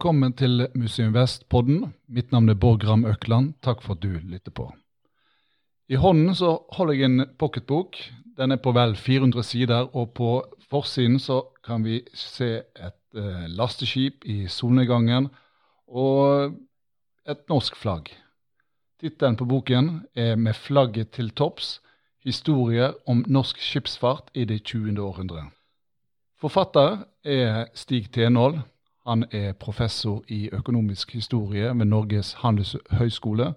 Velkommen til Museum Vest-podden. Mitt navn er Borg Ram Økland. Takk for at du lytter på. I hånden så holder jeg en pocketbok. Den er på vel 400 sider, og på forsiden så kan vi se et eh, lasteskip i solnedgangen og et norsk flagg. Tittelen på boken er 'Med flagget til topps historier om norsk skipsfart i det 20. århundre'. Forfatter er Stig Tenål. Han er professor i økonomisk historie ved Norges handelshøyskole.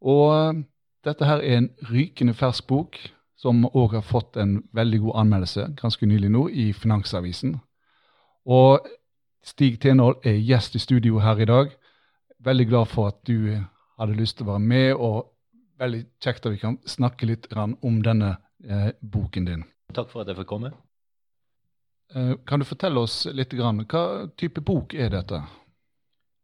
Og dette her er en rykende fersk bok som òg har fått en veldig god anmeldelse ganske nylig nå i Finansavisen. Og Stig Tenhold er gjest i studio her i dag. Veldig glad for at du hadde lyst til å være med, og veldig kjekt at vi kan snakke litt om denne eh, boken din. Takk for at jeg fikk komme. Eh, kan du fortelle oss litt, grann, hva type bok er dette?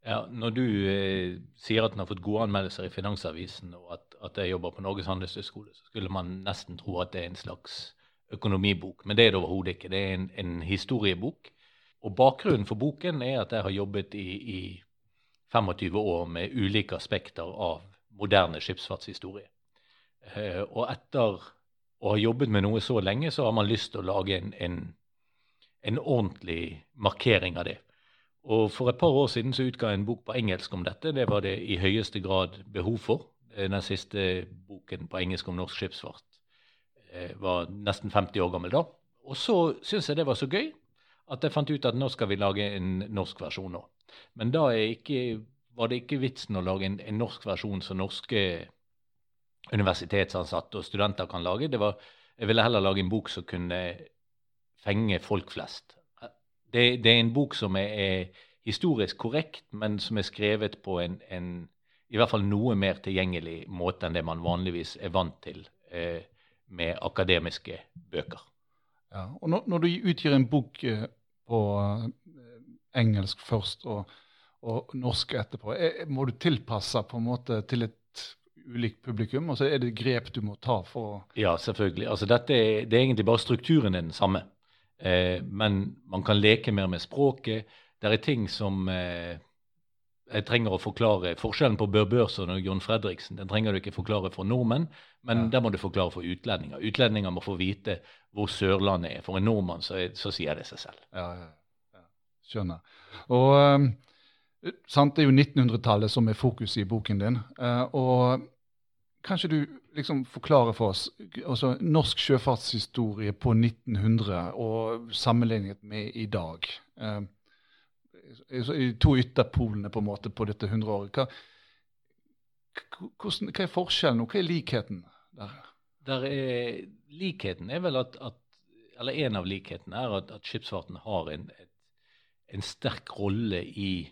Ja, Når du eh, sier at den har fått gode anmeldelser i Finansavisen, og at, at jeg jobber på Norges handelshøyskole, så skulle man nesten tro at det er en slags økonomibok. Men det er det overhodet ikke. Det er en, en, historiebok. Og bakgrunnen for boken er at jeg har jobbet i, i 25 år med ulike aspekter av moderne skipsfartshistorie. Eh, og etter å ha jobbet med noe så lenge, så har man lyst til å lage en, en en ordentlig markering av det. Og For et par år siden så utga jeg en bok på engelsk om dette. Det var det i høyeste grad behov for. Den siste boken på engelsk om norsk skipsfart eh, var nesten 50 år gammel da. Og så syntes jeg det var så gøy at jeg fant ut at nå skal vi lage en norsk versjon nå. Men da ikke, var det ikke vitsen å lage en, en, norsk versjon som norske universitetsansatte og studenter kan lage. Var, jeg ville heller lage en bok som kunne fenge folk flest. Det, det er en bok som er, er, historisk korrekt, men som er skrevet på en, en, i hvert fall noe mer tilgjengelig måte enn det man vanligvis er vant til eh, med akademiske bøker. Ja, og når, når, du utgir en bok eh, på eh, engelsk først og, og norsk etterpå, er, må du tilpasse på en måte til et ulikt publikum? Og så er det grep du må ta for å Ja, selvfølgelig. Altså, dette det er egentlig bare strukturen er den samme. Eh, men man kan leke mer med språket. Det er ting som eh, jeg trenger å forklare forskjellen på Bør Børson og John Fredriksen. Den trenger du ikke forklare for nordmenn, men ja. den må du forklare for utlendinger. Utlendinger må få vite hvor Sørlandet er. For en nordmann så, så sier det seg selv. Ja, ja, ja. Skjønner. Og um, sant, Det er jo 1900-tallet som er fokuset i boken din. Og kanskje du liksom forklare for oss altså, norsk sjøfartshistorie på 1900 og sammenlignet med i dag? Eh, I to ytterpolene på en måte på dette hundreåret. Hva, hva er forskjellen, og hva er likheten der? der er, likheten er vel at, at, eller En av likhetene er at, at skipsfarten har en, et, en sterk rolle i,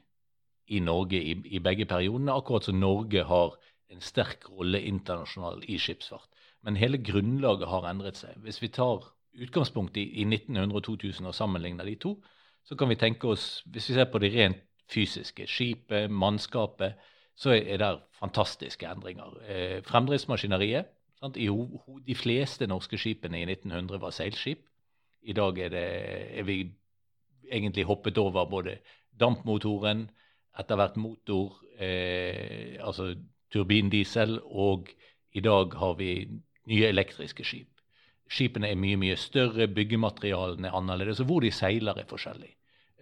i Norge i, i, begge periodene, akkurat som Norge har en sterk rolle internasjonal i skipsfart. Men hele grunnlaget har endret seg. Hvis vi tar utgangspunkt i, i 1900 og 2000 og sammenligner de to, så kan vi tenke oss, hvis vi ser på det rent fysiske, skipet, mannskapet, så er det fantastiske endringer. Eh, fremdriftsmaskineriet sant? De fleste norske skipene i 1900 var seilskip. I dag er, det, er vi egentlig hoppet over både dampmotoren, etter hvert motor, eh, altså turbindiesel, og i dag har vi nye elektriske skip. Skipene er mye mye større, byggematerialene er annerledes, og hvor de seiler er forskjellig.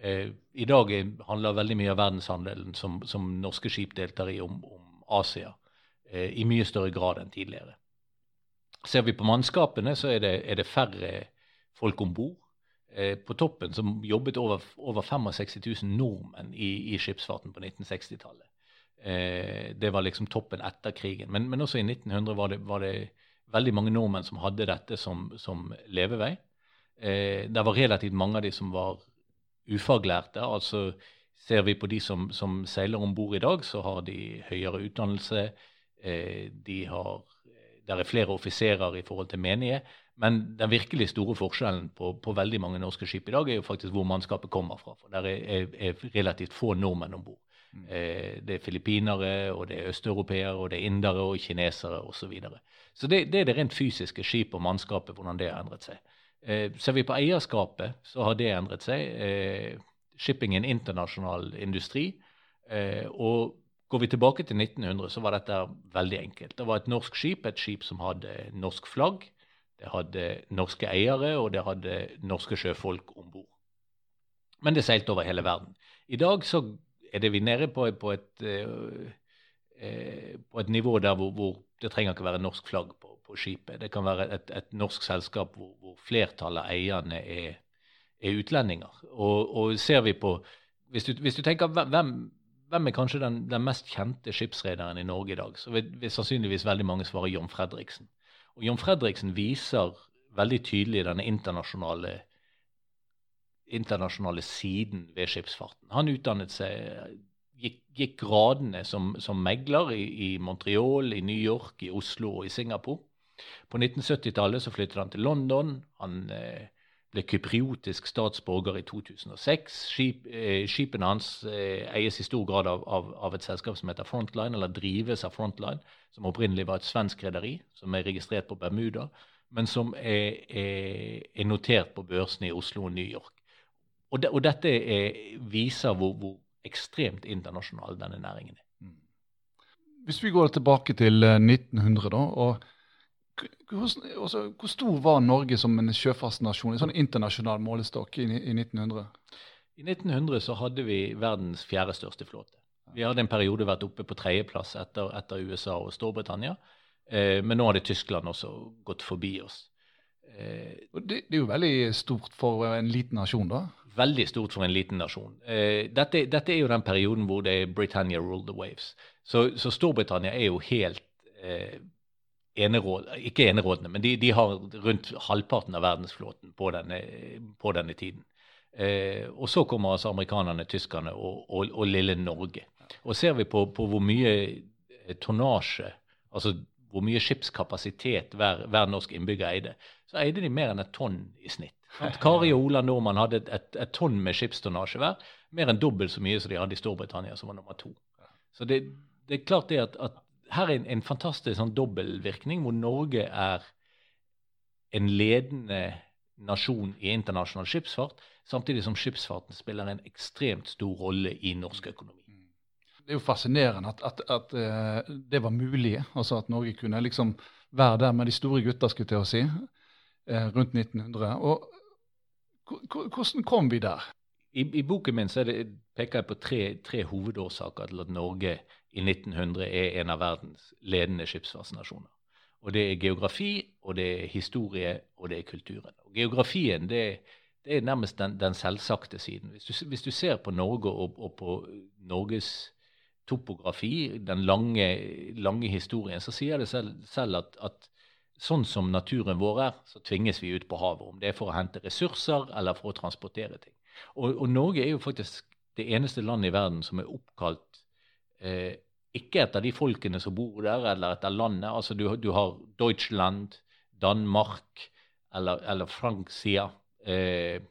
Eh, I dag handler veldig mye av verdenshandelen som, som norske skip deltar i, om, om Asia eh, i mye større grad enn tidligere. Ser vi på mannskapene, så er det, er det færre folk om bord. Eh, på toppen som jobbet over, over 65 000 nordmenn i, i skipsfarten på 1960-tallet. Eh, det var liksom toppen etter krigen. Men, men også i 1900 var det, var det, veldig mange nordmenn som hadde dette som, som levevei. Eh, det var relativt mange av de som var ufaglærte. altså Ser vi på de som, som seiler om bord i dag, så har de høyere utdannelse. Eh, de har, der er flere offiserer i forhold til menige. Men den virkelig store forskjellen på, på, veldig mange norske skip i dag er jo faktisk hvor mannskapet kommer fra. For der er, er, er relativt få nordmenn om bord. Mm. Eh, det er filippinere, og det er østeuropeere, og det er indere og kinesere osv. Så, videre. så det, det, er det rent fysiske skipet og mannskapet, hvordan det har endret seg. Eh, ser vi på eierskapet, så har det endret seg. Eh, shipping er en internasjonal industri. Eh, og Går vi tilbake til 1900, så var dette veldig enkelt. Det var et norsk skip, et skip som hadde norsk flagg. Det hadde norske eiere, og det hadde norske sjøfolk om bord. Men det seilte over hele verden. I dag så er det vi nede på, på, et, eh, på et, nivå der hvor, hvor, det trenger ikke være norsk flagg på, på skipet. Det kan være et, et norsk selskap hvor, hvor, flertallet av eierne er, er utlendinger. Og, og, ser vi på Hvis du, hvis du tenker hvem hvem er kanskje den, den mest kjente skipsrederen i Norge i dag? Så vil, vil sannsynligvis veldig mange svare John Fredriksen. Og John Fredriksen viser veldig tydelig denne internasjonale, internasjonale siden ved skipsfarten. Han utdannet seg, gikk, gikk gradene som, som megler i, i, Montreal, i New York, i Oslo og i Singapore. På 1970-tallet så flyttet han til London. Han eh, ble kypriotisk statsborger i 2006. Skip, eh, skipene hans eh, eies i stor grad av, av, av, et selskap som heter Frontline, eller drives av Frontline, som opprinnelig var et svensk rederi, som er registrert på Bermuda, men som er, er, er notert på børsene i Oslo og New York. Og, de, og dette er, hvor, hvor, ekstremt internasjonal denne næringen er. Mm. Hvis vi går tilbake til 1900, eh, da. og hvor, altså, hvor, stor var Norge som en sjøfartsnasjon i sånn internasjonal målestokk i, i, 1900? I 1900 så hadde vi verdens fjerde største flåte. Vi hadde en periode vært oppe på tredjeplass etter, etter USA og Storbritannia. Eh, men nå hadde Tyskland også gått forbi oss. Eh, det, er jo veldig stort for en liten nasjon, da? Veldig stort for en liten nasjon. Eh, dette, dette, er jo den perioden hvor det er Britannia ruled the waves. Så, så Storbritannia er jo helt eh, eneråd, ikke enerådende, men de, de, har rundt halvparten av verdensflåten på denne, på denne tiden. Eh, og så kommer altså amerikanerne, tyskerne og, og, og lille Norge. Og ser vi på, på, hvor mye eh, tonnasje, altså hvor mye skipskapasitet hver, hver, norsk innbygger eide, så eide de mer enn et tonn i snitt. At Kari og Ola Nordmann hadde et, et, tonn med skipstonnasje hver, mer enn dobbelt så mye som de hadde i Storbritannia, som var nummer to. Så det, det er klart det at, at her er en, en fantastisk sånn dobbeltvirkning, hvor Norge er en ledende nasjon i internasjonal skipsfart, samtidig som skipsfarten spiller en ekstremt stor rolle i norsk økonomi. Det er jo fascinerende at, at, at uh, det var mulig, altså at Norge kunne liksom være der med de store gutta, skulle til å si, rundt 1900. Og hvordan kom vi der? I, i boken min det, peker jeg på tre, tre hovedårsaker til at Norge i 1900 er en av verdens ledende skipsfartsnasjoner. Og det er geografi, og det er historie, og det er kulturen. Og geografien det, det er nærmest den, den selvsagte siden. Hvis du, hvis du, ser på Norge og, og, på Norges topografi, den lange, lange historien, så sier det selv, selv at, at, sånn som naturen vår er, så tvinges vi ut på havet. Om det er for å hente ressurser eller for å transportere ting. Og, og Norge er jo faktisk det eneste landet i verden som er oppkalt eh, ikke etter de folkene som bor der, eller etter landet. Altså du, du har Deutschland, Danmark eller, eller Francia, eh,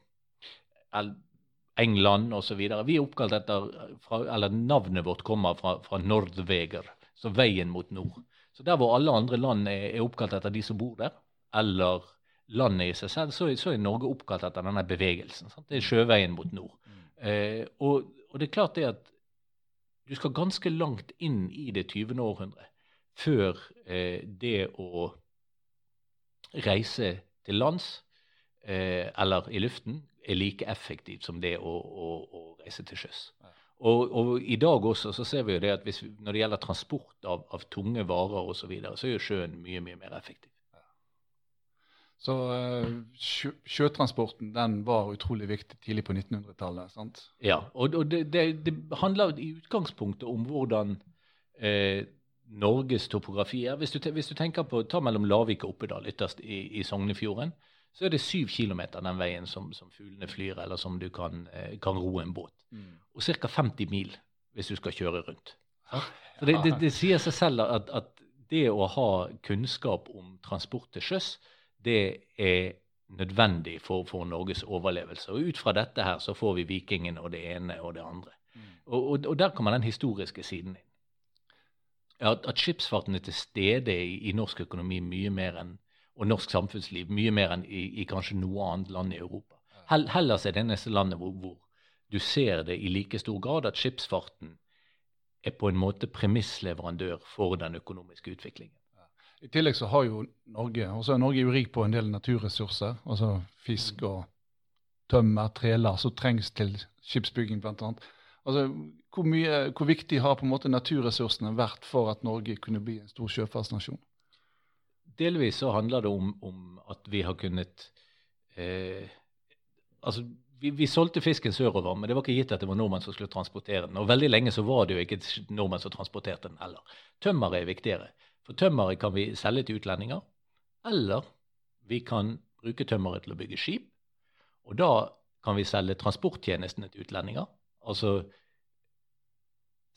England osv. Vi er oppkalt etter fra, Eller navnet vårt kommer fra, fra Nordveger, så veien mot nord. Så der hvor alle andre land er, er oppkalt etter de som bor der, eller landet i seg selv, så, så er Norge oppkalt etter denne bevegelsen. Sant? Det er sjøveien mot nord. Mm. Eh, og, og, det er klart det at du skal ganske langt inn i det 20. århundre før eh, det å reise til lands eh, eller i luften er like effektivt som det å, å, å reise til sjøs. Og, og, i dag også så ser vi jo det at hvis, når det gjelder transport av, av tunge varer osv., så, videre, så er jo sjøen mye mye mer effektiv. Så uh, sjø, sjøtransporten den var utrolig viktig tidlig på 1900-tallet. sant? Ja, og, og det, det, det, handler i utgangspunktet om hvordan eh, Norges topografi er. Hvis du, hvis du, tenker på, ta mellom Lavik og Oppedal, ytterst i, i Sognefjorden, så er det syv kilometer den veien som, som fuglene flyr, eller som du kan, eh, kan ro en båt. Mm. Og ca. 50 mil hvis du skal kjøre rundt. Så det, det, sier seg selv at, at det å ha kunnskap om transport til sjøs det er nødvendig for, for, Norges overlevelse. Og ut fra dette her så får vi vikingene og det ene og det andre. Mm. Og, og, og, der kommer den historiske siden inn. At, at skipsfarten er til stede i, i, norsk økonomi mye mer enn, og norsk samfunnsliv mye mer enn i, i kanskje noe annet land i Europa. Hell, Hellas er det eneste landet hvor, hvor, du ser det i like stor grad at skipsfarten er på en måte premissleverandør for den økonomiske utviklingen. I tillegg så har jo Norge også er Norge jo rik på en del naturressurser, altså fisk og tømmer, treler, som trengs til skipsbygging bl.a. Altså, hvor, mye, hvor viktig har på en måte naturressursene vært for at Norge kunne bli en stor sjøfartsnasjon? Delvis så handler det om, om at vi har kunnet eh, Altså, vi, vi, solgte fisken sørover, men det var ikke gitt at det var nordmenn som skulle transportere den. Og veldig lenge så var det jo ikke nordmenn som transporterte den heller. Tømmeret er viktigere. For tømmeret kan vi selge til utlendinger, eller vi kan bruke tømmeret til å bygge skip. Og da kan vi selge transporttjenestene til utlendinger. Altså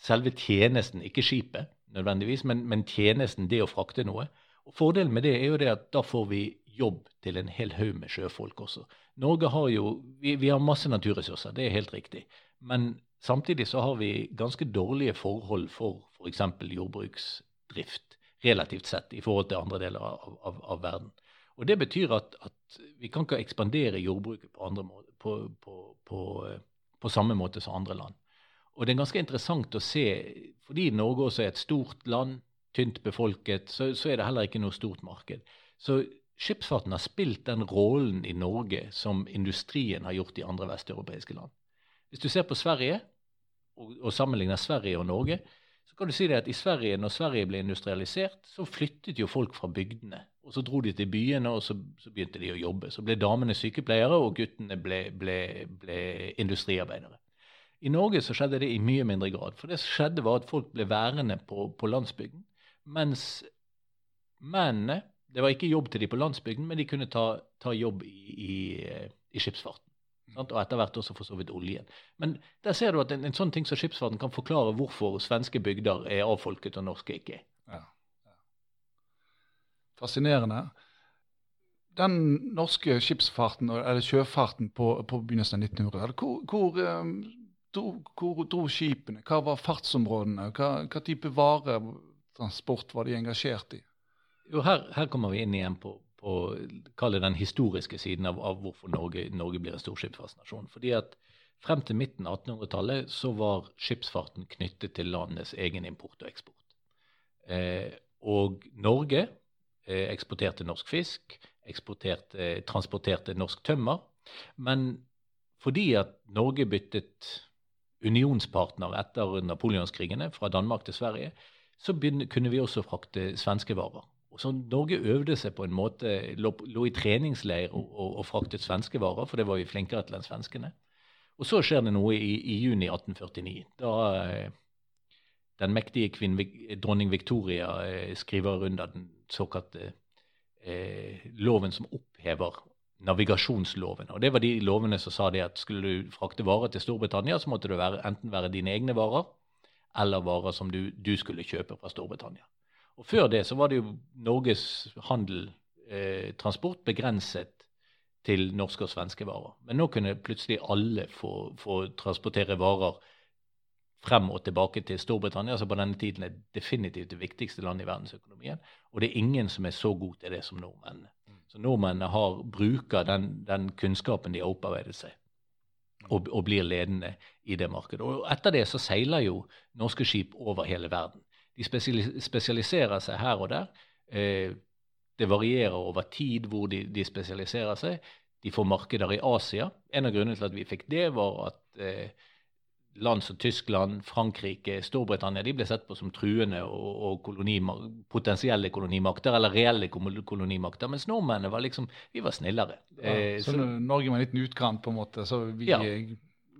selve tjenesten, ikke skipet nødvendigvis, men, men, tjenesten, det å frakte noe. Og Fordelen med det er jo det at da får vi jobb til en hel haug med sjøfolk også. Norge har jo vi, vi har masse naturressurser, det er helt riktig. Men samtidig så har vi ganske dårlige forhold for f.eks. For jordbruksdrift relativt sett i forhold til andre deler av, av, av verden. Og Det betyr at, at, vi kan ikke ekspandere jordbruket på, måte, på, på, på, samme måte som andre land. Og det er ganske interessant å se, fordi Norge også er et stort land, tynt befolket, så, så er det heller ikke noe stort marked. Så skipsfarten har spilt den rollen i Norge som industrien har gjort i andre vesteuropeiske land. Hvis du ser på Sverige, og, og sammenligner Sverige og Norge, så kan du si det at i Sverige, når Sverige ble industrialisert, så flyttet jo folk fra bygdene. Og så dro de til byene, og så, så begynte de å jobbe. Så ble damene sykepleiere, og guttene ble, ble, ble, industriarbeidere. I Norge så skjedde det i mye mindre grad. For det som skjedde, var at folk ble værende på, på landsbygden. Mens mennene Det var ikke jobb til de på landsbygden, men de kunne ta, ta jobb i, i, i skipsfarten. Sant? Og etter hvert også for så vidt oljen. Men der ser du at en, en, sånn ting som skipsfarten kan forklare hvorfor svenske bygder er avfolket og norske ikke. Ja, ja. Fascinerende. Den norske skipsfarten, eller sjøfarten på, på begynnelsen av 1900 hvor, hvor, um, dro, hvor, dro, skipene? Hva var fartsområdene? Hva, hva type varetransport var de engasjert i? Jo, her, her kommer vi inn igjen på, på kall det den historiske siden av, av hvorfor Norge, Norge, blir en stor skipsfartsnasjon. Fordi at Frem til midten av 1800-tallet så var skipsfarten knyttet til landets egen import og eksport. Eh, og Norge eh, eksporterte norsk fisk, eksporterte, transporterte norsk tømmer. Men fordi at Norge byttet unionspartner etter napoleonskrigene fra Danmark til Sverige, så begynne, kunne vi også frakte svenske varer. Så Norge øvde seg på en måte, lå, lå i treningsleir og, og, og, fraktet svenske varer, for det var vi flinkere til enn svenskene. Og så skjer det noe i, i juni 1849. Da eh, den mektige kvinne, dronning Victoria eh, skriver under den såkalte eh, loven som opphever navigasjonsloven. Og Det var de lovene som sa det at skulle du frakte varer til Storbritannia, så måtte det være, enten være dine egne varer eller varer som du, du skulle kjøpe fra Storbritannia. Og Før det så var det jo Norges handel, eh, transport, begrenset til norske og svenske varer. Men nå kunne plutselig alle få, få, transportere varer frem og tilbake til Storbritannia, som på denne tiden er definitivt det viktigste landet i verdensøkonomien. Og det er ingen som er så god til det som nordmennene. Så nordmennene har, bruker den, den kunnskapen de har opparbeidet seg, og, og, blir ledende i det markedet. Og etter det så seiler jo norske skip over hele verden. De spesialiserer seg her og der. Eh, det varierer over tid hvor de, de, spesialiserer seg. De får markeder i Asia. En av grunnene til at vi fikk det, var at eh, land som Tyskland, Frankrike, Storbritannia de ble sett på som truende og, og kolonimak potensielle kolonimakter, eller reelle kolonimakter. Mens nordmennene var liksom vi var snillere. Ja, eh, så, så, Norge var en liten utkant, på en måte? så vi... Ja,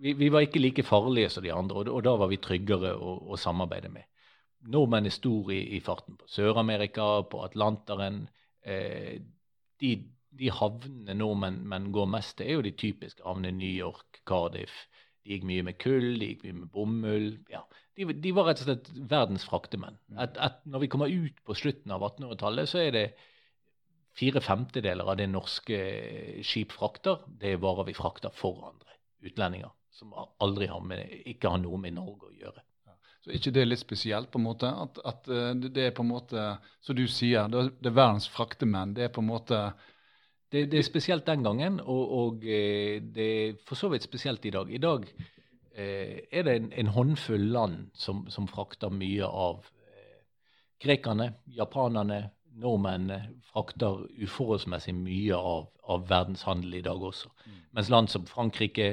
vi, vi, var ikke like farlige som de andre, og, og da var vi tryggere å, å samarbeide med nordmenn er stor i, i farten på Sør-Amerika, på Atlanteren. Eh, de, de, havnene nordmenn går mest til, er jo de typiske havnene New York, Cardiff. De gikk mye med kull, de gikk mye med bomull. Ja, de, de, var rett og slett verdens fraktemenn. Et, et, når vi kommer ut på slutten av 1800-tallet, så er det fire femtedeler av det norske skip frakter, det er varer vi frakter for andre utlendinger. Som aldri har med, ikke har noe med Norge å gjøre. Så er ikke det litt spesielt, på en måte? At, at eh, det er på en måte, som du sier, det, er verdens fraktemenn. Det er på en måte det, det, er spesielt den gangen, og, og, eh, det er for så vidt spesielt i dag. I dag eh, er det en, en, håndfull land som, som frakter mye av eh, Grekerne, japanerne, nordmennene frakter uforholdsmessig mye av, av verdenshandel i dag også. Mm. Mens land som Frankrike,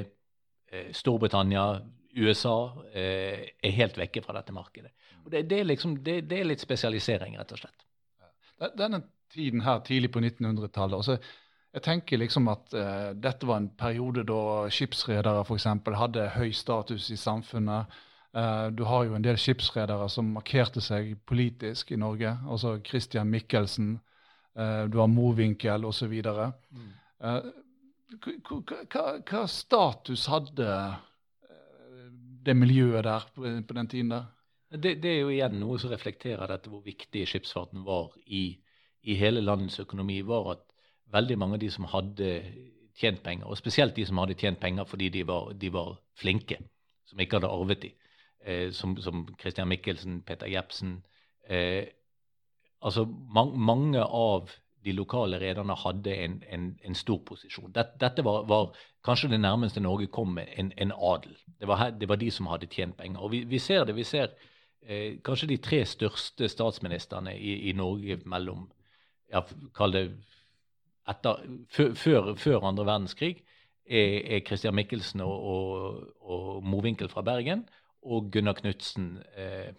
eh, Storbritannia, USA eh, er helt vekke fra dette markedet. Og det, det, er liksom, det, det, er litt spesialisering, rett og slett. Denne tiden her, tidlig på 1900-tallet altså, Jeg tenker liksom at uh, dette var en periode da skipsredere f.eks. hadde høy status i samfunnet. Uh, du har jo en del skipsredere som markerte seg politisk i Norge. altså Christian Michelsen, uh, du har Mowinckel osv. Mm. Hva, hva status hadde det miljøet der på, den tiden der? Det, det, er jo igjen noe som reflekterer dette hvor viktig skipsfarten var i, i, hele landets økonomi. var at veldig mange av de som hadde tjent penger, og spesielt de som hadde tjent penger fordi de var, de var flinke, som ikke hadde arvet de, eh, som, som Christian Michelsen, Peter Jepsen eh, altså man, Mange av de lokale rederne hadde en, en, en, stor posisjon. Dette, dette var, var, kanskje det nærmeste Norge kom en, en adel. Det var, det var, de som hadde tjent penger. Og vi, vi ser det. vi ser eh, kanskje de tre største statsministrene i, i Norge mellom ja, Kall det etter, før, før, andre verdenskrig, er, er Christian Michelsen og, og, og Mowinckel fra Bergen og Gunnar Knutsen eh,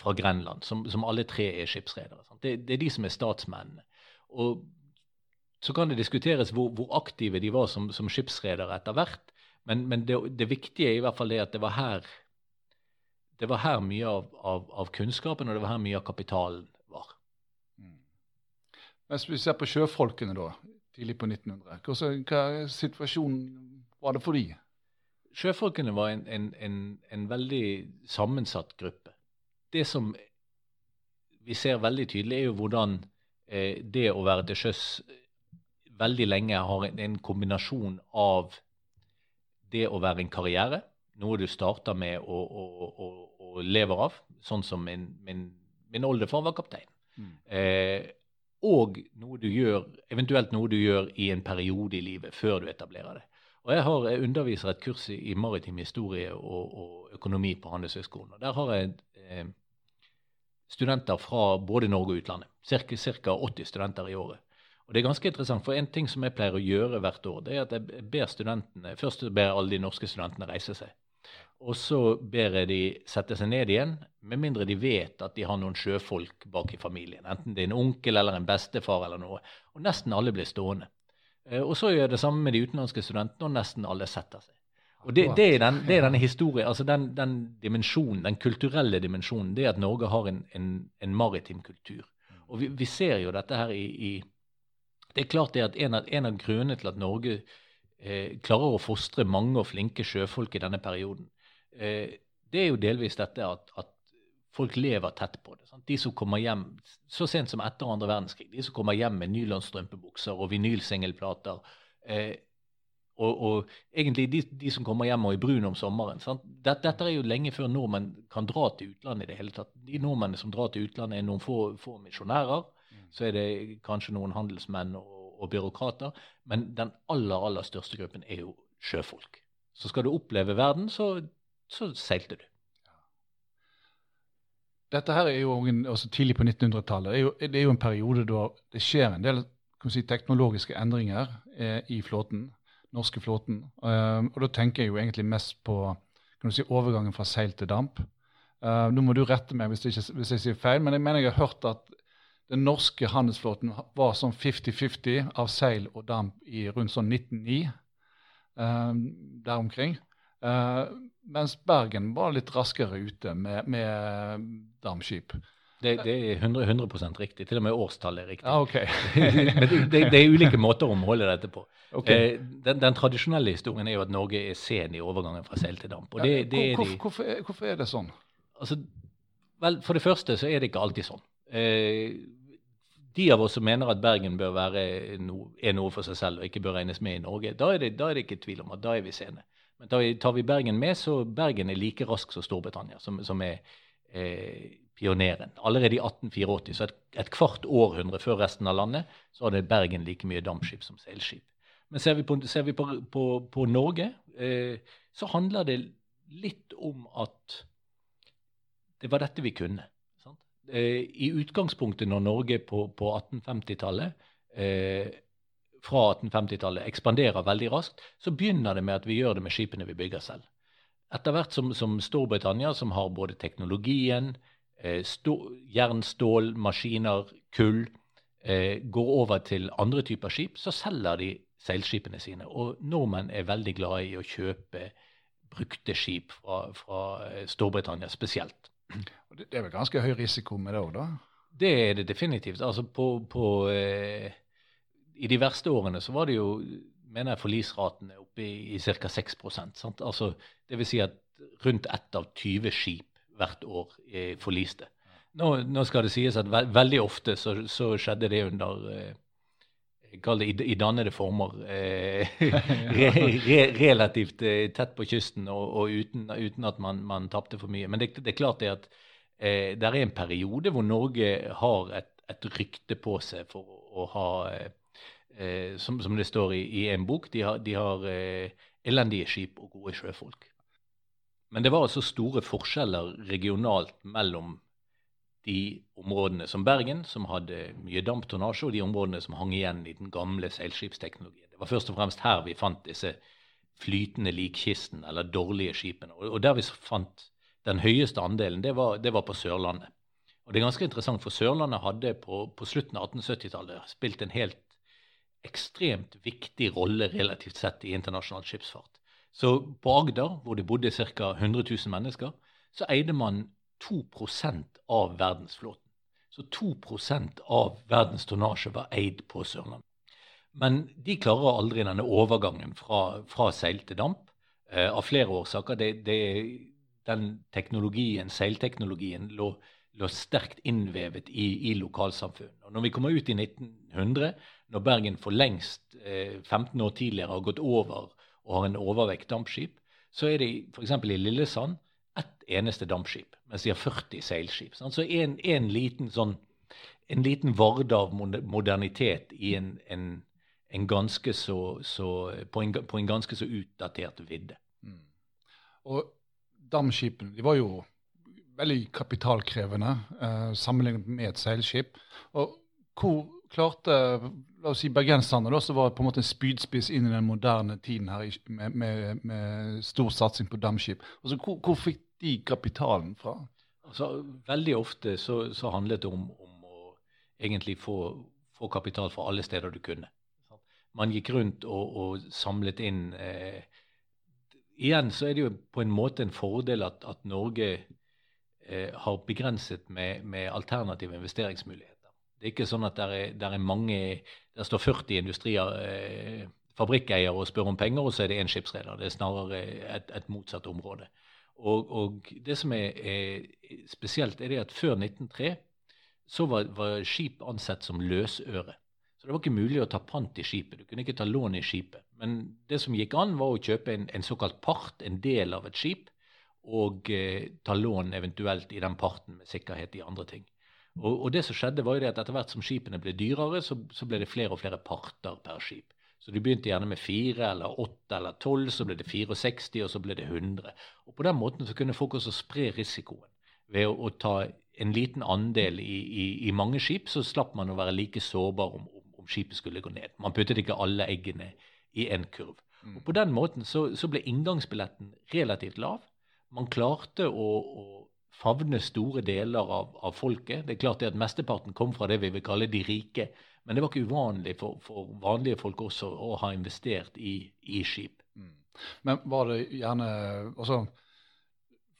fra Grenland, som, som, alle tre er skipsredere. Det, det, er de som er statsmennene. Og så kan det diskuteres hvor, hvor aktive de var som, som skipsredere etter hvert. Men, men det, det, viktige er i hvert fall det at det var her det var her mye av, av, av, kunnskapen og det var her mye av kapitalen var. Mm. Hvis vi ser på sjøfolkene da, tidlig på 1900, hva, hva situasjonen var det for de? Sjøfolkene var en, en, en, en, veldig sammensatt gruppe. Det som vi ser veldig tydelig, er jo hvordan det å være til sjøs veldig lenge har en, kombinasjon av det å være en karriere, noe du starter med å, og, og, og lever av, sånn som min, min, min oldefar var kaptein. Mm. Eh, og noe du gjør, eventuelt noe du gjør i en periode i livet før du etablerer det. Og Jeg, har, jeg underviser et kurs i, maritim historie og, og økonomi på Handelshøyskolen. og Der har jeg eh, studenter fra både Norge og utlandet. Ca. 80 studenter i året. Og det er ganske interessant, for En ting som jeg pleier å gjøre hvert år, det er at jeg ber studentene, først ber alle de norske studentene reise seg. Og så ber jeg de sette seg ned igjen, med mindre de vet at de har noen sjøfolk bak i familien. Enten det er en onkel eller en bestefar eller noe. Og nesten alle blir stående. Eh, og så gjør jeg det samme med de utenlandske studentene, og nesten alle setter seg. Og det, det, er, den, det er, denne historien, altså den, den, dimensjonen, den kulturelle dimensjonen, det at Norge har en, en, en maritim kultur. Og vi, vi, ser jo dette her i, i Det er klart det at en av, en av grunnene til at Norge eh, klarer å fostre mange og flinke sjøfolk i denne perioden, eh, det er jo delvis dette at, at, folk lever tett på det. Sant? De som kommer hjem så sent som etter andre verdenskrig, de som kommer hjem med nylonstrømpebukser og vinylsingelplater eh, og, og, egentlig de, de, som kommer hjem og er brune om sommeren. Dette, dette, er jo lenge før nordmenn kan dra til utlandet i det hele tatt. De nordmennene som drar til utlandet, er noen få, få misjonærer. Mm. Så er det kanskje noen handelsmenn og, og byråkrater. Men den aller, aller største gruppen er jo sjøfolk. Så skal du oppleve verden, så så seilte du. Dette her er jo også tidlig på 1900-tallet. Det, det, er jo en periode da det skjer en del si, teknologiske endringer eh, i flåten, norske flåten. Uh, og da tenker jeg jo egentlig mest på kan du si, overgangen fra seil til damp. Uh, nå må du rette meg hvis, ikke, hvis, jeg sier feil, men jeg mener jeg har hørt at den norske handelsflåten var sånn 50-50 av seil og damp i rundt sånn 1909. Uh, der omkring. Uh, mens Bergen var litt raskere ute med, med dampskip. Det, det, er 100, 100 riktig. Til og med årstallet er riktig. Ah, okay. Men det, det, er ulike måter å måle dette på. Okay. Eh, den, den, tradisjonelle historien er jo at Norge er sen i overgangen fra seil til damp. Ja, hvor, hvorfor, er, hvorfor, er, det sånn? Altså, vel, For det første så er det ikke alltid sånn. Eh, de av oss som mener at Bergen bør være no, er noe for seg selv og ikke bør regnes med i Norge, da er det, da er det ikke tvil om at da er vi sene. Men tar vi Bergen med, så Bergen er like rask som Storbritannia, som, som er eh, pioneren. Allerede i 1884, så et, et, kvart århundre før resten av landet, så hadde Bergen like mye dampskip som seilskip. Men ser vi på, ser vi på, på, på Norge, eh, så handler det litt om at det var dette vi kunne. Eh, I utgangspunktet når Norge på, på 1850-tallet eh, fra 1850-tallet ekspanderer veldig raskt, så begynner det med at vi gjør det med skipene vi bygger selv. Etter hvert som, som Storbritannia, som har både teknologien, jern, stål, maskiner, kull, eh, går over til andre typer skip, så selger de seilskipene sine. Og nordmenn er veldig glade i å kjøpe brukte skip fra, fra eh, Storbritannia spesielt. Det er vel ganske høy risiko med det òg, da? Det er det definitivt. Altså på, på eh, I de verste årene så var det jo mener jeg forlisraten er oppe i, i ca. 6% sant? Altså, Det vil si at rundt ett av 20 skip hvert år er forliste. Nå, nå skal det sies at ve veldig ofte så, så, skjedde det under eh, Kall det i, i dannede former. Eh, re, re, relativt eh, tett på kysten og, og uten, uten, at man, man tapte for mye. Men det, det, er klart det at eh, det er en periode hvor Norge har et, et rykte på seg for å, ha eh, som, som, det står i, i en bok, de har, de har eh, elendige skip og gode sjøfolk. Men det var altså store forskjeller regionalt mellom de områdene som Bergen, som hadde mye damptonnasje, og de områdene som hang igjen i den gamle seilskipsteknologien. Det var først og fremst her vi fant disse flytende likkistene, eller dårlige skipene. Og der vi fant den høyeste andelen, det var, det var, på Sørlandet. Og det er ganske interessant, for Sørlandet hadde på, på slutten av 1870-tallet spilt en helt ekstremt viktig rolle relativt sett i internasjonal skipsfart. Så på Agder, hvor det bodde ca. 100 000 mennesker, så eide man 2% av verdensflåten. Så 2% av verdens tonnasje var eid på Sørlandet. Men de klarer aldri denne overgangen fra, fra seil til damp, eh, av flere årsaker. Det, det, den teknologien, seilteknologien lå, lå sterkt innvevet i, i lokalsamfunnet. Og når vi kommer ut i 1900, når Bergen for lengst eh, 15 år tidligere har gått over og har en overvekt dampskip, så er det f.eks. i Lillesand ett eneste dampskip, mens de har 40 seilskip. Så en, en, liten sånn en liten varde av modernitet i en, en, en ganske så, så på, på, en, ganske så utdatert vidde. Mm. Og dampskipene de var jo veldig kapitalkrevende eh, sammenlignet med et seilskip. Og hvor klarte la oss si bergenserne, som var på en måte en spydspiss inn i den moderne tiden her med, med, med stor satsing på damskip. Altså, hvor, hvor, fikk de kapitalen fra? Altså, veldig ofte så, så handlet det om, om, å egentlig få, få, kapital fra alle steder du kunne. Man gikk rundt og, og samlet inn eh, Igjen så er det jo på en måte en fordel at, at Norge eh, har begrenset med, med alternative investeringsmuligheter. Det er ikke sånn at der er, der er mange Der står 40 industrier, eh, fabrikkeiere og spør om penger, og så er det én skipsreder. Det er snarere et, et motsatt område. Og, og, det som er, er, spesielt, er det at før 1903 så var, var, skip ansett som løsøre. Så det var ikke mulig å ta pant i skipet. Du kunne ikke ta lån i skipet. Men det som gikk an, var å kjøpe en, en såkalt part, en del av et skip, og eh, ta lån eventuelt i den parten med sikkerhet i andre ting. Og, og, det som skjedde var jo det at Etter hvert som skipene ble dyrere, så, så, ble det flere og flere parter per skip. Så du begynte gjerne med fire eller åtte eller tolv, så ble det 64, og så ble det 100. Og På den måten så kunne folk også spre risikoen. Ved å, å ta en liten andel i, i, i, mange skip, så slapp man å være like sårbar om, om, om, skipet skulle gå ned. Man puttet ikke alle eggene i en kurv. Mm. Og På den måten så, så ble inngangsbilletten relativt lav. Man klarte å, å favne store deler av, av, folket. Det er klart det at Mesteparten kom fra det vi vil kalle de rike. Men det var ikke uvanlig for, for vanlige folk også å ha investert i, i skip. Mm. Men var det gjerne altså,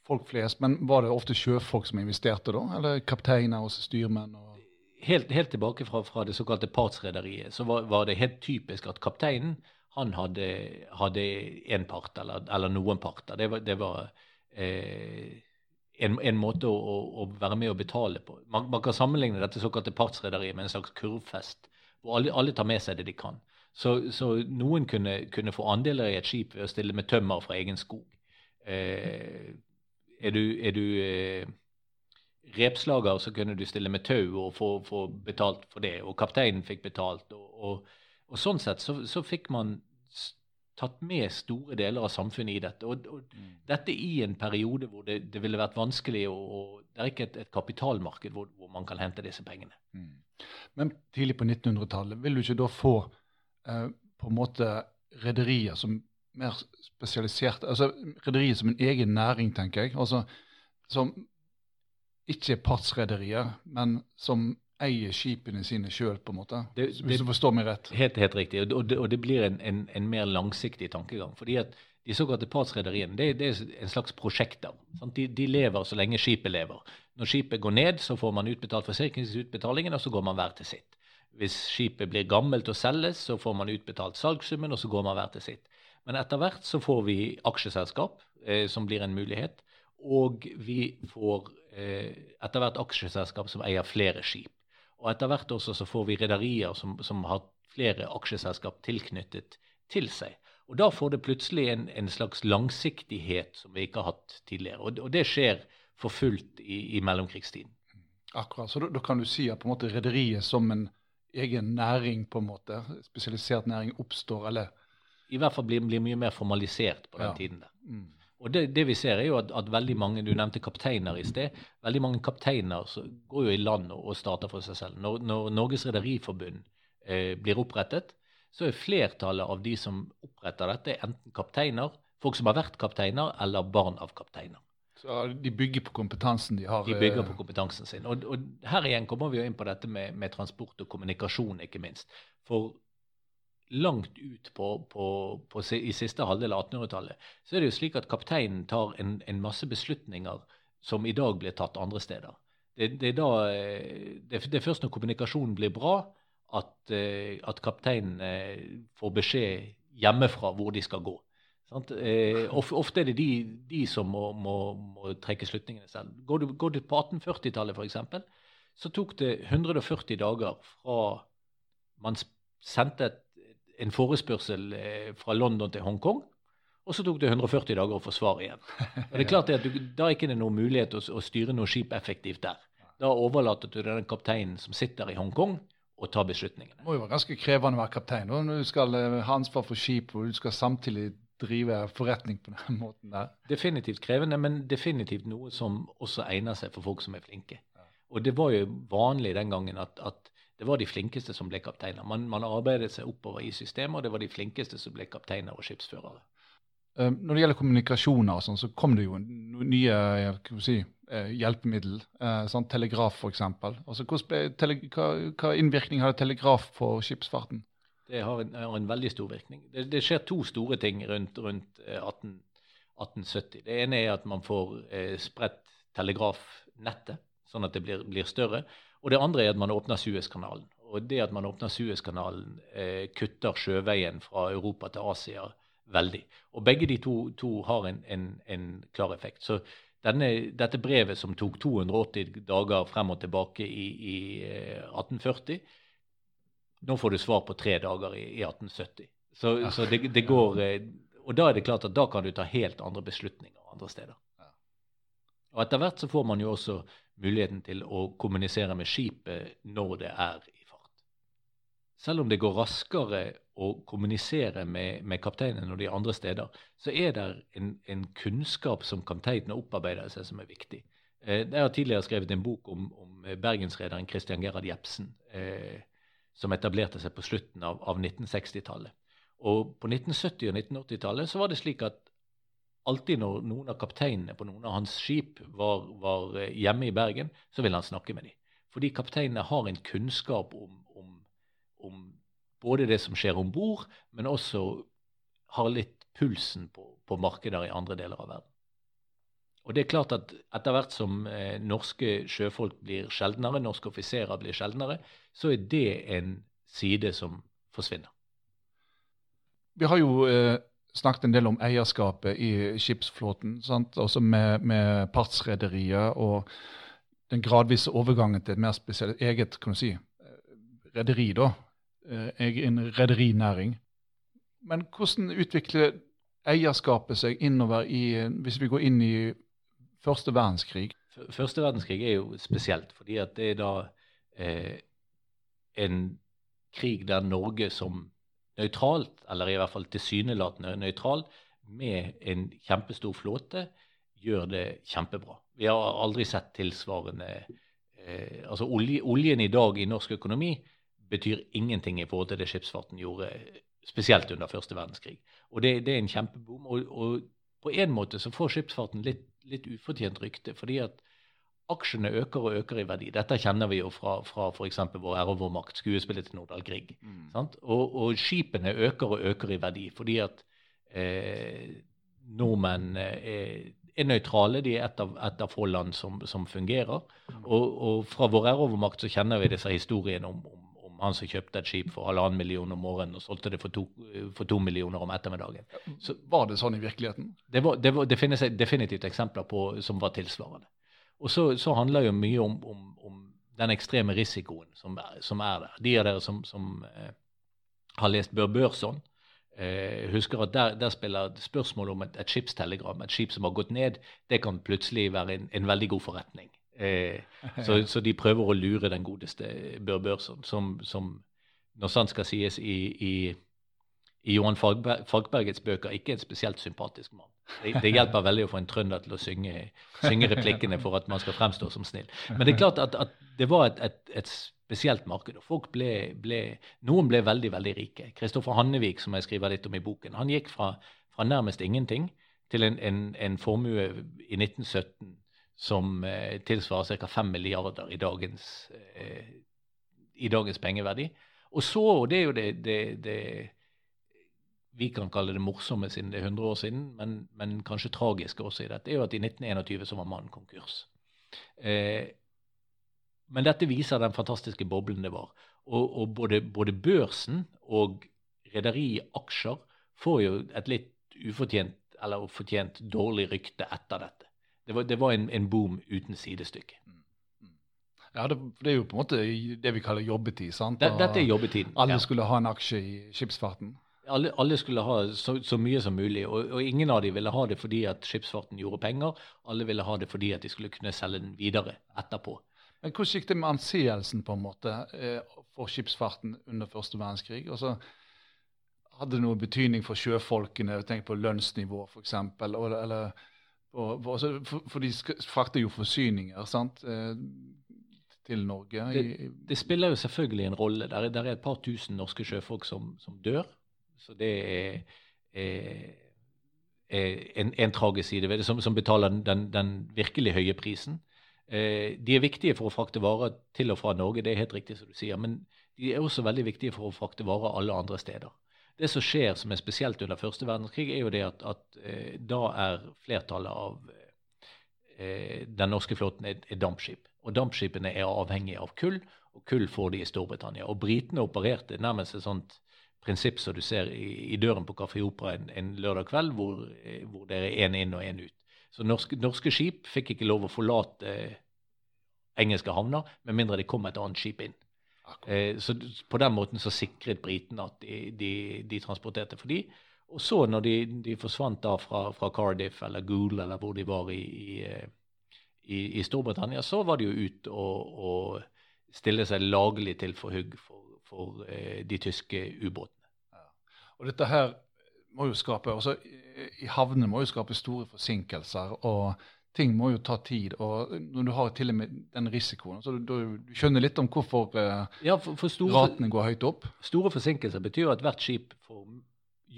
folk flest, men var det ofte sjøfolk som investerte da? Eller kapteiner og styrmenn? Og helt, helt, tilbake fra, fra det såkalte partsrederiet så var, var, det helt typisk at kapteinen han hadde, hadde en part, eller, eller noen parter. Det var, det var eh, en, en måte å, å, å, være med og betale på. Man, man kan sammenligne dette såkalte partsrederiet med en slags kurvfest, hvor alle, alle, tar med seg det de kan. Så, så noen kunne, kunne, få andeler i et skip ved å stille med tømmer fra egen skog. Eh, er du, er du eh, repslager, så kunne du stille med tau og få, få, betalt for det. Og kapteinen fikk betalt. Og, og, og sånn sett så, så, fikk man tatt med store deler av samfunnet i dette. Og, og Mm. dette i en periode hvor det, det ville vært vanskelig, og, og det er ikke et, et kapitalmarked hvor, hvor man kan hente disse pengene. Mm. Men tidlig på 1900-tallet, vil du ikke da få eh, på en måte rederier som mer spesialiserte Altså rederier som en egen næring, tenker jeg. Altså som ikke er partsrederier, men som eier skipene sine sjøl, på en måte. Det- Hvis det- du forstår meg rett. Helt, helt riktig. Og det, og det blir en, en, en mer langsiktig tankegang. fordi at de såkalte partsrederiene det, det er en slags prosjekter. De, de lever så lenge skipet lever. Når skipet går ned, så får man utbetalt forsikringsutbetalingen, og så går man hver til sitt. Hvis skipet blir gammelt og selges, så får man utbetalt salgssummen, og så går man hver til sitt. Men etter hvert så får vi aksjeselskap, eh, som blir en mulighet. Og vi får eh, etter hvert aksjeselskap som eier flere skip. Og etter hvert også så får vi rederier som, som har flere aksjeselskap tilknyttet til seg. Og da får det plutselig en, en slags langsiktighet som vi ikke har hatt tidligere. Og, og det skjer for fullt i, i mellomkrigstiden. Akkurat. Så da, da kan du si at på en måte rederiet som en egen næring, på en måte, spesialisert næring, oppstår, eller I hvert fall blir, blir mye mer formalisert på den Ja. tiden. der. mm. Og det, det vi ser er jo at, at veldig mange, Du nevnte kapteiner i sted. Veldig mange kapteiner så går jo i land og, og starter for seg selv. Når, når Norges Rederiforbund eh, blir opprettet, så er flertallet av de som oppretter dette, enten kapteiner, folk som har vært kapteiner, eller barn av kapteiner. Så de bygger på kompetansen de har. De bygger eh, på kompetansen sin. Og, og her igjen kommer vi jo inn på dette med, med transport og kommunikasjon, ikke minst. For langt ut på, på, på, i siste halvdel av 1800-tallet så er det jo slik at kapteinen tar en, en masse beslutninger som i dag blir tatt andre steder. Det, det, er da, eh, det, det er først når kommunikasjonen blir bra, at, eh, at kapteinen eh, får beskjed hjemmefra hvor de skal gå. Ofte er det de, de som må, må, må trekke slutningene selv. Går du, går du på 1840-tallet f.eks., så tok det 140 dager fra man sendte et, en forespørsel eh, fra London til Hongkong, og så tok det 140 dager å få svar igjen. Og det er klart at du, Da er ikke det noen mulighet å, å styre noe skip effektivt der. Da overlater du den kapteinen som sitter i Hongkong, å ta beslutningene. Det må jo være ganske krevende å være kaptein når du skal ha ansvar for skip og du skal samtidig drive forretning på den måten der. Definitivt krevende, men definitivt noe som også egner seg for folk som er flinke. Og det var jo vanlig den gangen at, at det var de flinkeste som ble kapteiner. Man, man arbeidet seg oppover i systemet, og det var de flinkeste som ble kapteiner og skipsførere. Eh, Når det gjelder kommunikasjoner, sånn, så kom det jo nye eh, si, eh, hjelpemiddel. eh, Sånn, telegraf, f.eks. Altså, hva, hva innvirkning hadde telegraf på skipsfarten? Det har en, har en veldig stor virkning. Det, det skjer to store ting rundt, rundt eh, 18, 1870. Det ene er at man får eh, spredt telegrafnettet, sånn at det blir, blir større. Og det andre er at man åpner Suezkanalen. Og det at man åpner Suezkanalen, eh, kutter sjøveien fra Europa til Asia veldig. Og begge de to, to har en, en, en klar effekt. Så denne, dette brevet som tok 280 dager frem og tilbake i, i eh, 1840, nå får du svar på tre dager i, i 1870. Så, Ja. så det, det går eh, Og da er det klart at da kan du ta helt andre beslutninger andre steder. Ja. Og etter hvert så får man jo også muligheten til å kommunisere med skipet når det er i fart. Selv om det går raskere å kommunisere med, med kapteinen når de andre steder, så er det en, en kunnskap som kapteinen har opparbeidet seg, som er viktig. Eh, jeg har tidligere skrevet en bok om, om bergensrederen Christian Gerhard Jepsen, eh, som etablerte seg på slutten av, av 1960-tallet. Og på 1970- og 1980-tallet så var det slik at alltid når noen av kapteinene på noen av hans skip var, var eh, hjemme i Bergen, så ville han snakke med dem. Fordi kapteinene har en kunnskap om, om, om både det som skjer om bord, men også har litt pulsen på, på markeder i andre deler av verden. Og det er klart at etter hvert som eh, norske sjøfolk blir sjeldnere, norske offiserer blir sjeldnere, så er det en side som forsvinner. Vi har jo eh, snakket en del om eierskapet i skipsflåten, sant? også med, med partsrederier og den gradvise overgangen til et mer spesielt eget kan du si, rederi, da. Eh, En rederinæring. Men hvordan utvikler eierskapet seg innover i Hvis vi går inn i første verdenskrig? Første verdenskrig er jo spesielt, fordi at det er da eh, en krig der Norge som nøytralt, eller i hvert fall tilsynelatende nøytral, med en kjempestor flåte, gjør det kjempebra. Vi har aldri sett tilsvarende eh, Altså olje, oljen i dag i norsk økonomi betyr ingenting i forhold til det skipsfarten gjorde, spesielt under første verdenskrig. Og det, det er en kjempeboom. Og, og, på en måte så får skipsfarten litt, litt ufortjent rykte, fordi at aksjene øker og øker i verdi. Dette kjenner vi jo fra, fra f.eks. vår ære og vår makt, skuespillet til Nordahl Grieg. Mm. Og, og, skipene øker og øker i verdi fordi at eh, nordmenn er er nøytrale. De er et av, et av få land som, som fungerer. Og, og, fra vår erovermakt så kjenner vi disse historiene om, om, om, han som kjøpte et skip for halvannen million om morgenen og solgte det for to, for to millioner om ettermiddagen. Så, var det sånn i virkeligheten? Det, var, det, var, det, finnes definitivt eksempler på som var tilsvarende. Og så, så handler jo mye om, om, om den ekstreme risikoen som er, som er, der. De av dere som, som eh, har lest Bør Børson, eh, husker at der, der spiller spørsmålet om et, et, skipstelegram, et skip som har gått ned, det kan plutselig være en, en veldig god forretning. Eh, så, så, de prøver å lure den godeste Bør Børson, som, som når sant skal sies, i, i, i Johan Fagberg, Fagbergets bøker ikke en spesielt sympatisk mann. Det, det, hjelper veldig å få en trønder til å synge, synge, replikkene for at man skal fremstå som snill. Men det er klart at, at det var et, et, et spesielt marked. og folk ble, ble, Noen ble veldig veldig rike. Kristoffer Hannevik, som jeg skriver litt om i boken, han gikk fra, fra nærmest ingenting til en, en, en, formue i 1917 som eh, tilsvarer ca. 5 milliarder i dagens, eh, i dagens, pengeverdi. Og så, og det er jo det, det, det, vi kan kalle det morsomme siden det er 100 år siden, men, men kanskje tragiske også i dette, er jo at i 1921 så var mannen konkurs. Eh, men dette viser den fantastiske boblen det var. Og, og både, både, børsen og rederiaksjer får jo et litt ufortjent eller fortjent dårlig rykte etter dette. Det var, det var en, en, boom uten sidestykke. Mm, mm. Ja, det, det, er jo på en måte det vi kaller jobbetid. sant? Dette er jobbetiden. Alle ja. skulle ha en aksje i skipsfarten? Alle, alle skulle ha så, så, mye som mulig, og, og, ingen av dem ville ha det fordi at skipsfarten gjorde penger. Alle ville ha det fordi at de skulle kunne selge den videre etterpå. Men Hvordan gikk det med anseelsen på en måte eh, for skipsfarten under første verdenskrig? Altså, hadde det noe betydning for sjøfolkene? Tenk på lønnsnivå, f.eks. Eller, for, altså, for, for, de frakter jo forsyninger sant, eh, til Norge. Det, det, spiller jo selvfølgelig en rolle. Er, der er et par tusen norske sjøfolk som, som dør. Så det er, er, er en, en tragisk side ved det, som, som betaler den, den virkelig høye prisen. Eh, de er viktige for å frakte varer til og fra Norge, det er helt riktig som du sier. Men de er også veldig viktige for å frakte varer alle andre steder. Det som skjer som er spesielt under første verdenskrig, er jo det at, at eh, da er flertallet av eh, den norske flåten er, er dampskip. Og dampskipene er avhengige av kull, og kull får de i Storbritannia. Og britene opererte nærmest et sånt prinsipp som du ser i, i døren på Kafé Opera en, en, lørdag kveld, hvor, eh, hvor det er én inn og én ut. Så norske, norske, skip fikk ikke lov å forlate engelske havner med mindre det kom et annet skip inn. Eh, så på den måten så sikret britene at de, de, de, transporterte for de. Og så når de, de forsvant da fra, fra, Cardiff eller Goole eller hvor de var i, i, i, i Storbritannia, så var de jo ut og, og stille seg laglig til for hugg for, for eh, de tyske ubåtene. Ja. Og dette her må jo skape også I havnene må jo skape store forsinkelser, og ting må jo ta tid. Og når du har til og med den risikoen så Du, du skjønner litt om hvorfor uh, ja, for, for store, ratene går høyt opp? Store forsinkelser betyr at hvert skip får,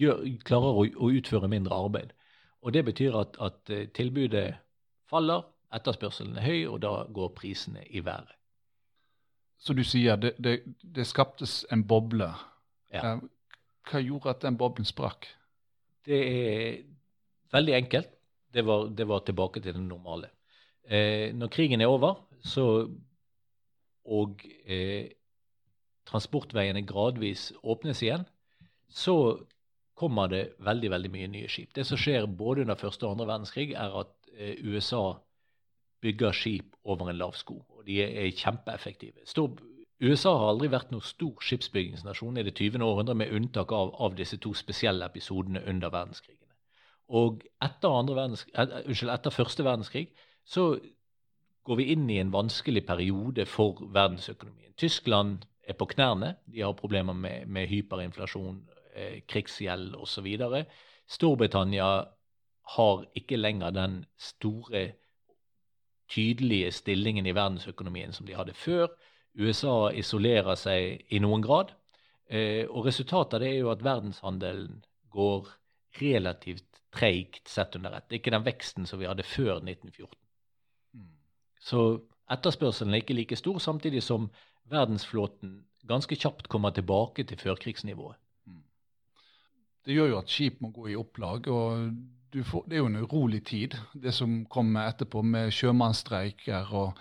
gjør, klarer å, å, utføre mindre arbeid. Og det betyr at, at eh, tilbudet faller, etterspørselen er høy, og da går prisene i været. Så du sier det, det, det skaptes en boble. Ja. Eh, hva gjorde at den boblen sprakk? Det er veldig enkelt. Det var, det var tilbake til det normale. Eh, når krigen er over, så, og eh, transportveiene gradvis åpnes igjen, så kommer det veldig veldig mye nye skip. Det som skjer både under første og andre verdenskrig, er at eh, USA bygger skip over en lav sko. Og de er, kjempeeffektive. Stor, USA har aldri vært noen stor skipsbyggingsnasjon i det 20. århundre, med unntak av, av disse to spesielle episodene under verdenskrigene. Og etter, verdenskrig, et, unnskyld, etter første verdenskrig så går vi inn i en vanskelig periode for verdensøkonomien. Tyskland er på knærne. De har problemer med, med hyperinflasjon eh, krigsgjeld osv. Storbritannia har ikke lenger den store, tydelige stillingen i verdensøkonomien som de hadde før. USA isolerer seg i noen grad. Eh, og resultatet av det er jo at verdenshandelen går relativt treigt sett under ett. Det er ikke den veksten som vi hadde før 1914. Mm. Så etterspørselen er ikke like stor, samtidig som verdensflåten ganske kjapt kommer tilbake til førkrigsnivået. Mm. Det gjør jo at skip må gå i opplag. og får, Det er jo en urolig tid, det som kommer etterpå med sjømannsstreiker og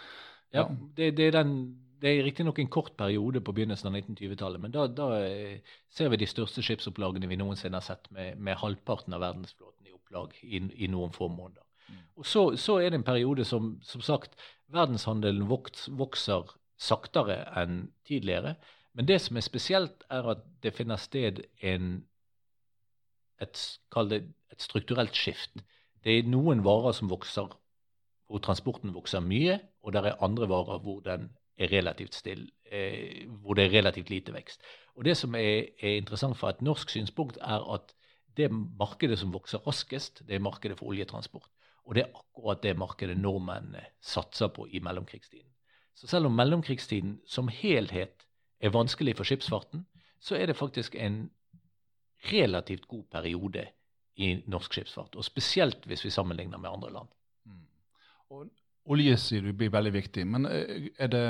Ja, ja det, det, er den det er riktignok en kort periode på begynnelsen av 1920-tallet, men da, da, eh, ser vi de største skipsopplagene vi noensinne har sett, med, med halvparten av verdensflåten i opplag i, i noen få måneder. Mm. Og så, så, er det en periode som som sagt, verdenshandelen vokser, vokser saktere enn tidligere. Men det som er spesielt, er at det finner sted en, et, det, et strukturelt skift. Det er noen varer som vokser hvor transporten vokser mye, og det er andre varer hvor er still, eh, hvor det er relativt lite vekst. Og Det som er, er, interessant fra et norsk synspunkt, er at det markedet som vokser raskest, det er markedet for oljetransport. Og det er akkurat det markedet nordmennene satser på i mellomkrigstiden. Så selv om mellomkrigstiden som helhet er vanskelig for skipsfarten, så er det faktisk en relativt god periode i norsk skipsfart. Og spesielt hvis vi sammenligner med andre land. Mm. Og Olje sier du blir veldig viktig, men eh, er det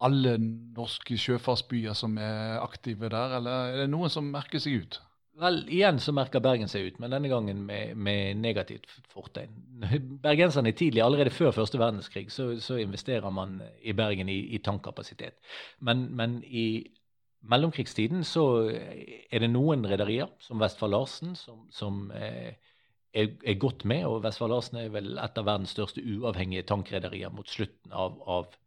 alle norske sjøfartsbyer som er aktive der, eller er det noen som merker seg ut? Vel, igjen så merker Bergen seg ut, men denne gangen med, med negativt fortegn. Bergenserne tidlig, allerede før første verdenskrig, så, så investerer man i Bergen i, i tankkapasitet. Men, men, i mellomkrigstiden så er det noen rederier, som Vestfold Larsen, som, som eh, er, er godt med. Og Vestfold Larsen er vel et av verdens største uavhengige tankrederier mot slutten av, av,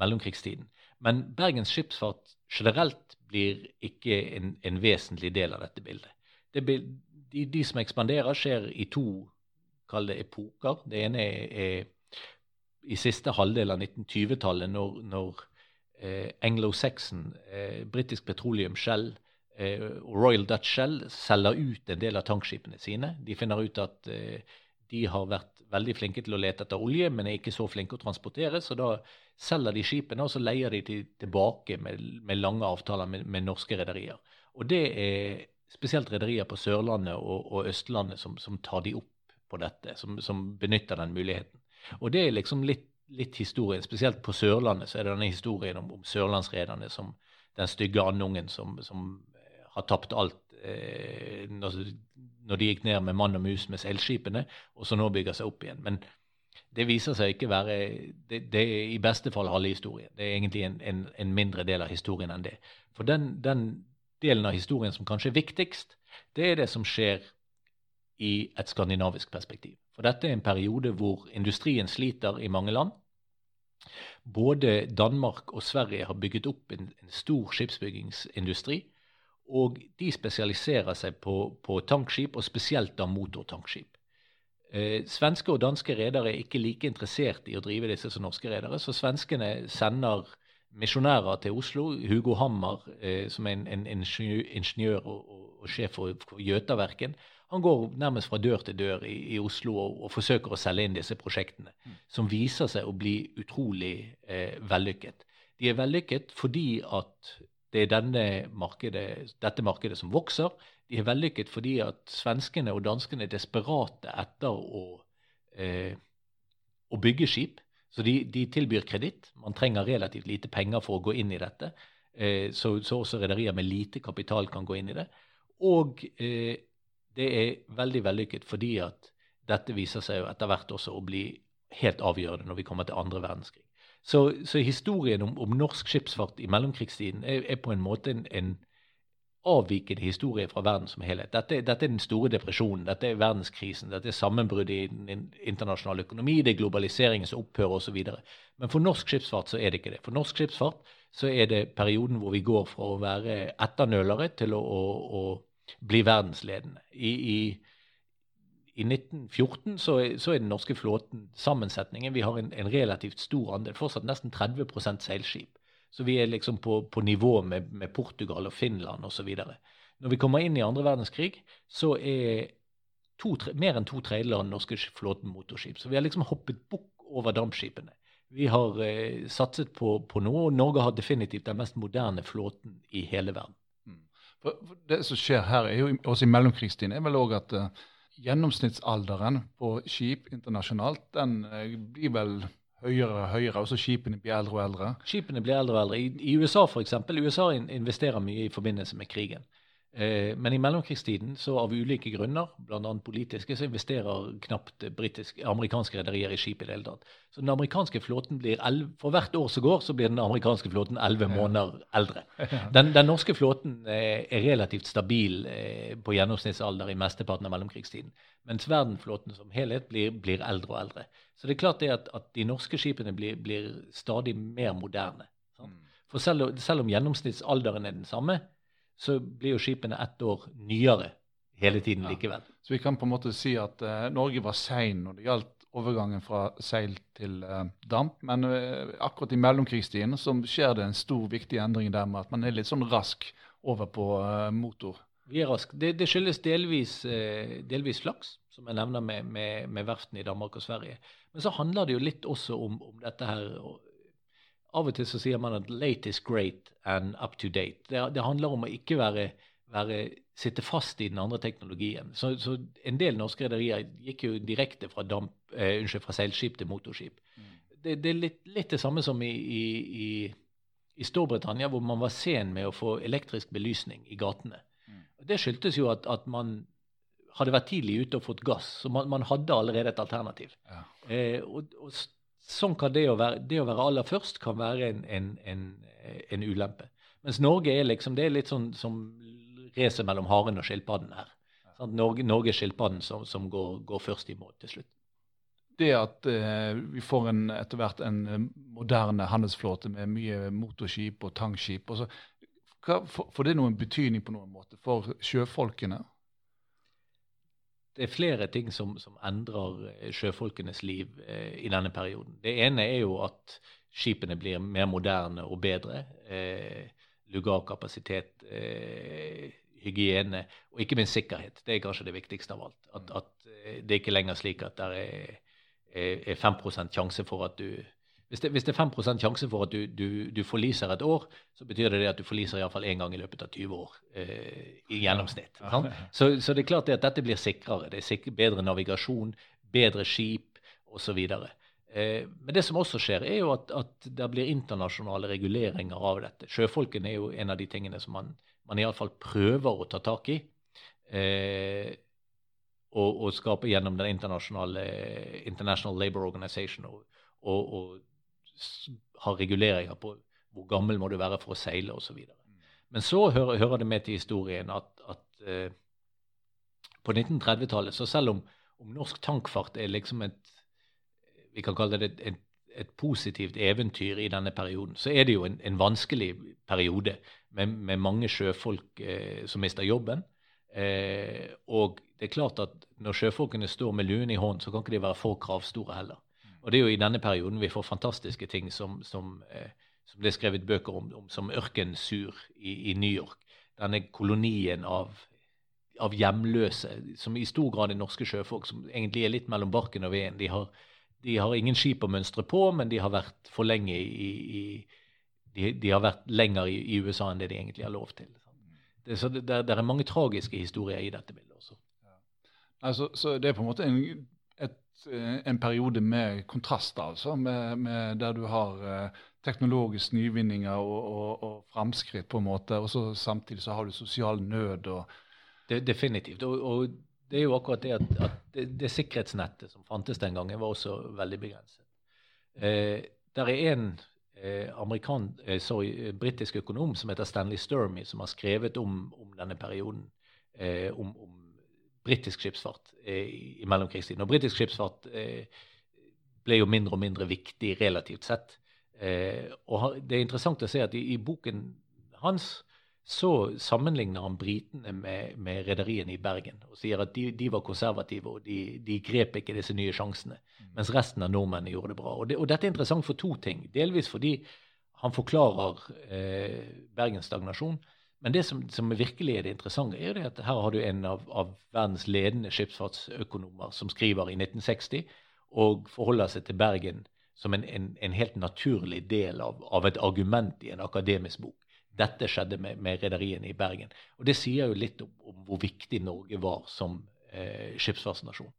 mellomkrigstiden. Men Bergens skipsfart generelt blir ikke en, en vesentlig del av dette bildet. Det, de, de, som ekspanderer, skjer i to kall det epoker. Det ene er, er i siste halvdel av 1920-tallet, når, når eh, Anglo-Saxon, eh, britisk petroleum Shell, Eh, Royal Dutch Shell selger ut en del av tankskipene sine. De finner ut at eh, de har vært veldig flinke til å lete etter olje, men er ikke så flinke å transportere. Så da selger de skipene, og så leier de tilbake med, med lange avtaler med, med norske rederier. Og det er spesielt rederier på Sørlandet og, og Østlandet som, som, tar de opp på dette, som, som, benytter den muligheten. Og det er liksom litt, litt historien. Spesielt på Sørlandet så er det denne historien om, om sørlandsrederne som den stygge andungen som, som har tapt alt eh, når, de gikk ned med mann og mus med seilskipene, og så nå bygger seg opp igjen. Men det viser seg ikke være det, det er i beste fall halve historien. Det er egentlig en, en, en, mindre del av historien enn det. For den, den, delen av historien som kanskje er viktigst, det er det som skjer i et skandinavisk perspektiv. For dette er en periode hvor industrien sliter i mange land. Både Danmark og Sverige har bygget opp en, en stor skipsbyggingsindustri og de spesialiserer seg på, på tankskip, og spesielt da motortankskip. Eh, svenske og danske redere er ikke like interessert i å drive disse som norske redere, så svenskene sender misjonærer til Oslo. Hugo Hammer, eh, som er en, en ingeniør og, og, og, sjef for, for han går nærmest fra dør til dør i, i Oslo og, og, forsøker å selge inn disse prosjektene, mm. som viser seg å bli utrolig eh, vellykket. De er vellykket fordi at det er markedet, dette markedet som vokser. De er vellykket fordi at svenskene og danskene er desperate etter å, eh, å bygge skip. Så de, de tilbyr kreditt. Man trenger relativt lite penger for å gå inn i dette. Eh, så, så, også rederier med lite kapital kan gå inn i det. Og eh, det er veldig vellykket fordi at dette viser seg jo etter hvert også å bli helt avgjørende når vi kommer til andre verdenskrig. Så, så historien om, om, norsk skipsfart i mellomkrigstiden er, er på en måte en, en, avvikende historie fra verden som helhet. Dette, dette, er den store depresjonen, dette er verdenskrisen, dette er sammenbruddet i den internasjonale økonomi, det er globaliseringens opphør osv. Men for norsk skipsfart så er det ikke det. For norsk skipsfart så er det perioden hvor vi går fra å være etternølere til å, å, å bli verdensledende. I, i i 1914 så så er, den norske flåten sammensetningen Vi har en, en relativt stor andel, fortsatt nesten 30% seilskip. Så vi er liksom på, på nivå med, med Portugal og Finland osv. Når vi kommer inn i andre verdenskrig, så er to, tre, mer enn to tredjedeler av den norske flåten motorskip. Så vi har liksom hoppet bukk over dampskipene. Vi har eh, satset på, på, noe, og Norge har definitivt den mest moderne flåten i hele verden. For det som skjer her, er jo også i mellomkrigstiden, er vel òg at uh, gjennomsnittsalderen på skip internasjonalt den uh, blir vel høyere og høyere, og så skipene blir eldre og eldre? Skipene blir eldre og eldre. I, i USA f.eks. USA investerer mye i forbindelse med krigen. Eh, men i mellomkrigstiden, så av ulike grunner, bl.a. politiske, så investerer knapt amerikanske rederier i skip i det hele tatt. Så den amerikanske flåten blir 11, For hvert år som går, så blir den amerikanske flåten elleve måneder eldre. Den, den norske flåten er, er relativt stabil eh, på gjennomsnittsalder i mesteparten av mellomkrigstiden. Mens verdenflåten som helhet blir, blir, eldre og eldre. Så det er klart det at, at de norske skipene blir, blir stadig mer moderne. Sant? Mm. For selv, selv om gjennomsnittsalderen er den samme, så blir jo skipene ett år nyere hele tiden likevel. Ja. Så vi kan på en måte si at uh, Norge var sein når det gjaldt overgangen fra seil til uh, damp. Men uh, akkurat i mellomkrigstiden så skjer det en stor, viktig endring der med at man er litt sånn rask over på motor. Vi er rask. Det, det skyldes delvis, delvis, flaks, som jeg nevner med, med, med verftene i Danmark og Sverige. Men så handler det jo litt også om, om dette her av og til så sier man at 'late is great and up to date'. Det, det handler om å ikke være, være, sitte fast i den andre teknologien. Så, så en del norske rederier gikk jo direkte fra, damp, eh, unnskyld, fra seilskip til motorskip. Mm. Det, det, er litt, litt, det samme som i, i, i, Storbritannia, hvor man var sen med å få elektrisk belysning i gatene. Mm. Det skyldtes jo at, at, man hadde vært tidlig ute og fått gass, så man, man hadde allerede et alternativ. Ja. Eh, og, og sånn kan det å, være, det å være aller først kan være en, en, en, en, ulempe. Mens Norge er liksom, det er litt sånn som racet mellom haren og skilpadden her. Sånn, Norge, Norge er skilpadden som, som går, går, først i mål til slutt. Det at eh, vi får etter hvert en eh, moderne handelsflåte med mye motorskip og tangskip, og så, hva, får, for det noen betydning på noen måte for sjøfolkene? Det er flere ting som, som endrer eh, sjøfolkenes liv eh, i denne perioden. Det ene er jo at skipene blir mer moderne og bedre. Eh, lugarkapasitet, eh, hygiene og ikke minst sikkerhet. Det er kanskje det viktigste av alt. At, at eh, det er ikke lenger slik at det er, er, er 5 sjanse for at du hvis det, hvis det, er 5 sjanse for at du, du, du, forliser et år, så betyr det, det at du forliser iallfall én gang i løpet av 20 år eh, i gjennomsnitt. Ja. Så, så, det er klart det at dette blir sikrere. Det er sikre, bedre navigasjon, bedre skip osv. Eh, men det som også skjer, er jo at, at det blir internasjonale reguleringer av dette. Sjøfolken er jo en av de tingene som man, man iallfall prøver å ta tak i. Eh, og, og skape gjennom den internasjonale International Labour Organization og, og, og har reguleringer på hvor gammel må du være for å seile osv. Men så hører, hører, det med til historien at, at uh, på 1930-tallet, så selv om, om, norsk tankfart er liksom et vi kan kalle det et, et, et, positivt eventyr i denne perioden, så er det jo en, en vanskelig periode med, med mange sjøfolk uh, som mister jobben. Uh, og det er klart at når sjøfolkene står med luen i hånd, så kan ikke de være for kravstore heller. Og det er jo i denne perioden vi får fantastiske ting som, som, eh, som er skrevet bøker om, om som Ørkensur i, i, New York. Denne kolonien av, av, hjemløse, som i stor grad er norske sjøfolk, som egentlig er litt mellom barken og veden. De har, de har ingen skip å mønstre på, men de har vært for lenge i, i de, de, har vært lenger i, i, USA enn det de egentlig har lov til. Det, så det, det, er mange tragiske historier i dette bildet også. Ja. Altså, så det er på en måte en en periode med kontraster, altså. Med, med der du har eh, teknologiske nyvinninger og, og, og, framskritt, på en måte. Og så samtidig så har du sosial nød. og det, Definitivt. Og, og, det er jo akkurat det at, at det, det, sikkerhetsnettet som fantes den gangen, var også veldig begrenset. Eh, der er en eh, eh, sorry, britisk økonom som heter Stanley Sturmy, som har skrevet om, om denne perioden. Eh, om, om britisk skipsfart eh, i mellomkrigstiden. Og britisk skipsfart eh, ble jo mindre og mindre viktig relativt sett. Eh, og det er interessant å se at i, boken hans så sammenligner han britene med, med rederiene i Bergen og sier at de, de var konservative og de, de, grep ikke disse nye sjansene, mm. mens resten av nordmennene gjorde det bra. Og, det, og dette er interessant for to ting. Delvis fordi han forklarer eh, Bergens stagnasjon, Men det som, som virkelig er det interessante, er det at her har du en av, av verdens ledende skipsfartsøkonomer som skriver i 1960 og forholder seg til Bergen som en, en, en helt naturlig del av, av, et argument i en akademisk bok. Dette skjedde med, med rederiene i Bergen. Og det sier jo litt om, om hvor viktig Norge var som eh, skipsfartsnasjon.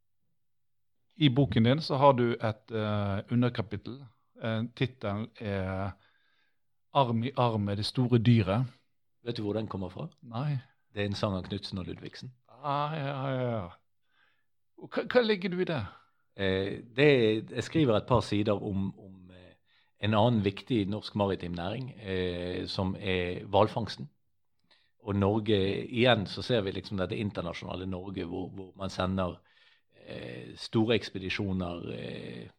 I boken din så har du et uh, underkapittel. Uh, Tittelen er 'Arm i arm med det store dyret'. Vet du hvor den kommer fra? Nei. Det er en sang av Knutsen og Ludvigsen. Ah, ja, ja, ja. Hva, hva ligger du i det? Eh, det? Jeg skriver et par sider om, om eh, en annen viktig norsk maritim næring, eh, som er hvalfangsten. Og Norge, igjen så ser vi liksom dette internasjonale Norge hvor, hvor man sender eh, store ekspedisjoner eh,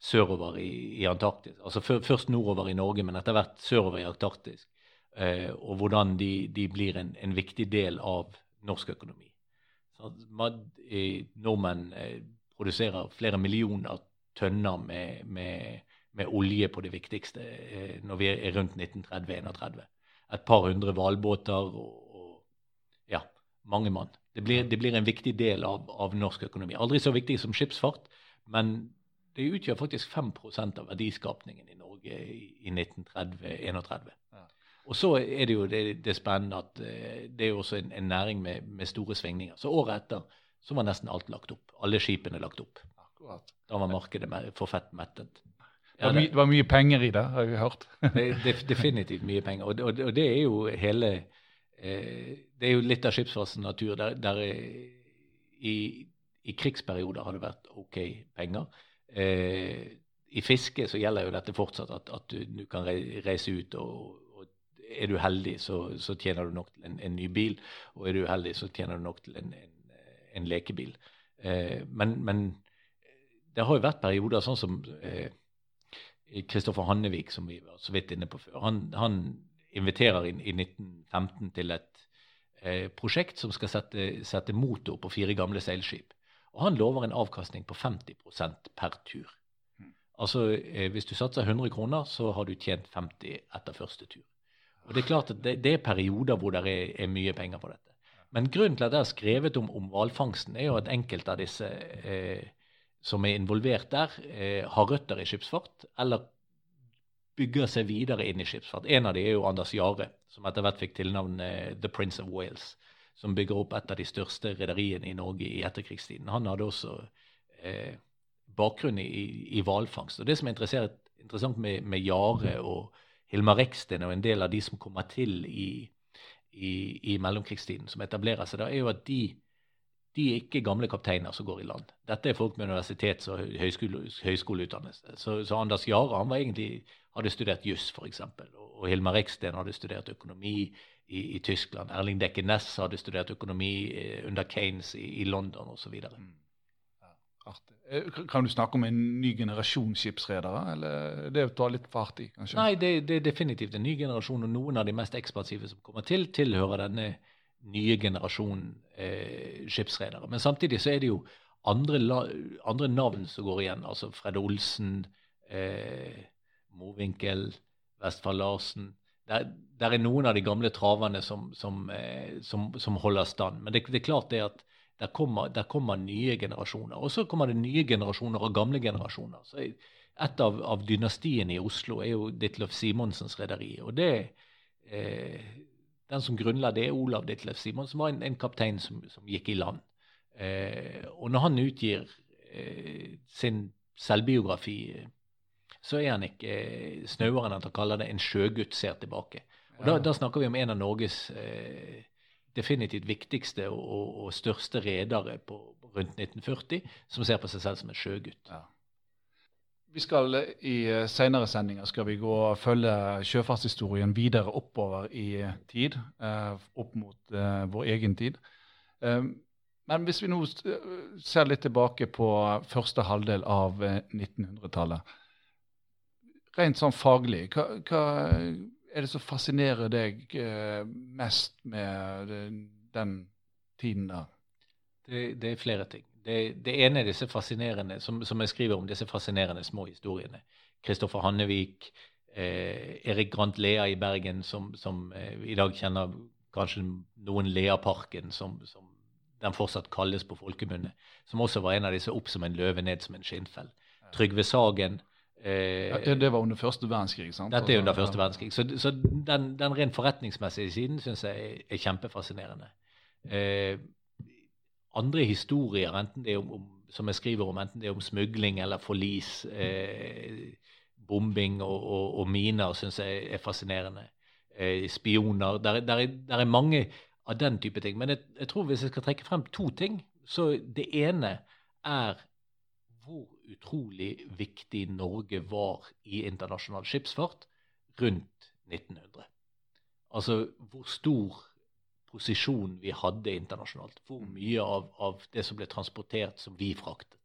sørover i, i Antarktis. Altså først nordover i Norge, men etter hvert sørover i Antarktis. Eh, og hvordan de, de blir en, en, viktig del av norsk økonomi. Man, eh, nordmenn eh, produserer flere millioner tønner med, med, med olje på det viktigste når vi er rundt 1930-1931. Et par hundre hvalbåter og, og, ja, mange mann. Det blir, det blir, en viktig del av, av norsk økonomi. Aldri så viktig som skipsfart, men det utgjør faktisk 5% av verdiskapningen i Norge i, i 1930-31. Ja. Og så er det jo det, det spennende at uh, det er jo også en, en næring med, med, store svingninger. Så året etter så var nesten alt lagt opp. Alle skipene lagt opp. Akkurat. Da var markedet for fett mettet. Ja, det, var det, var mye penger i det, har vi hørt. det, det, definitivt mye penger. Og, og, og det er jo hele eh, Det er jo litt av skipsfartens natur. Der, der i, i krigsperioder har det vært OK penger. Eh, I fiske så gjelder jo dette fortsatt, at, at du, du, kan reise ut. og Er du heldig, så, så, tjener du nok til en, en, ny bil. Og er du uheldig, så tjener du nok til en, en, en lekebil. Eh, men, men, det har jo vært perioder sånn som Kristoffer eh, Hannevik, som vi var så vidt inne på før. Han, han inviterer i, i 1915 til et eh, prosjekt som skal sette, sette motor på fire gamle seilskip. Og han lover en avkastning på 50% per tur. Mm. Altså eh, hvis du satser 100 kroner, så har du tjent 50 etter første tur. Og Det er klart at det, det er perioder hvor det er, er, mye penger på dette. Men grunnen til at jeg har skrevet om, om hvalfangsten, er jo at enkelte av disse eh, som er involvert der, eh, har røtter i skipsfart, eller bygger seg videre inn i skipsfart. En av dem er jo Anders Jahre, som etter hvert fikk tilnavnet eh, The Prince of Wales som bygger opp et av de største rederiene i Norge i etterkrigstiden. Han hadde også eh, bakgrunn i hvalfangst. Og Det som er interessant med, med Jare og Hilmar Reksten og en del av de som kommer til i, i, i mellomkrigstiden, som etablerer seg da, er jo at de, de er ikke gamle kapteiner som går i land. Dette er folk med universitets- og høyskole, høyskoleutdannelse. Så, så, Anders Jahre han var egentlig, hadde studert juss, f.eks. Og, og Hilmar Reksten hadde studert økonomi i, i Tyskland. Erling Dekke Næss hadde studert økonomi eh, under Kanes i, i London osv. Ja, eh, kan du snakke om en ny generasjon skipsredere, eller det tar litt fart i, kanskje? Nei, det, det, er definitivt en ny generasjon, og noen av de mest ekspansive som kommer til, tilhører denne nye generasjonen eh, skipsredere. Men samtidig så er det jo andre, andre navn som går igjen. Altså Fred Olsen, eh, Mowinckel, Vestfold Larsen der, der, er noen av de gamle traverne som, som, eh, som, som holder stand. Men det, det, er klart det at der kommer, der kommer nye generasjoner. Og så kommer det nye generasjoner og gamle generasjoner. Så et av, av dynastiene i Oslo er jo Ditlev Simonsens rederi. Og det, eh, den som grunnla det, er Olav Ditlev Simonsen, var en, en kaptein som, som, gikk i land. Eh, og når han utgir eh, sin selvbiografi så er han ikke eh, snauere enn at han kaller det en sjøgutt ser tilbake. Og da, da, snakker vi om en av Norges eh, definitivt viktigste og, og største redere på, rundt 1940, som ser på seg selv som en sjøgutt. Ja. Vi skal eh, I eh, senere sendinger skal vi gå og følge sjøfartshistorien videre oppover i tid, eh, opp mot vår egen tid. Men hvis vi nå ser litt tilbake på første halvdel av 1900-tallet, rent sånn faglig, hva, hva, er det som fascinerer deg eh, mest med den tiden der? Det, det er flere ting. Det, det, ene er disse fascinerende, som, som, jeg skriver om, disse fascinerende små historiene. Kristoffer Hannevik, eh, Erik Grant Lea i Bergen, som, som eh, i dag kjenner kanskje noen Leaparken, som, som den fortsatt kalles på folkemunne, som også var en av disse opp som en løve, ned som en skinnfell. Trygve Sagen. Eh, det var under første verdenskrig? sant? Dette er under første verdenskrig. Så, så den, den, rent forretningsmessige siden syns jeg er, er kjempefascinerende. Eh, andre historier, enten det er om, om, som jeg skriver om, enten det er om smugling eller forlis, eh, bombing og, og, og miner, syns jeg er fascinerende. Eh, spioner. Der, der, der, er mange av den type ting. Men jeg, jeg, tror hvis jeg skal trekke frem to ting, så det ene er hvor utrolig viktig Norge var i internasjonal skipsfart rundt 1900. Altså hvor stor posisjon vi hadde internasjonalt. Hvor mm. mye av, av det som ble transportert, som vi fraktet.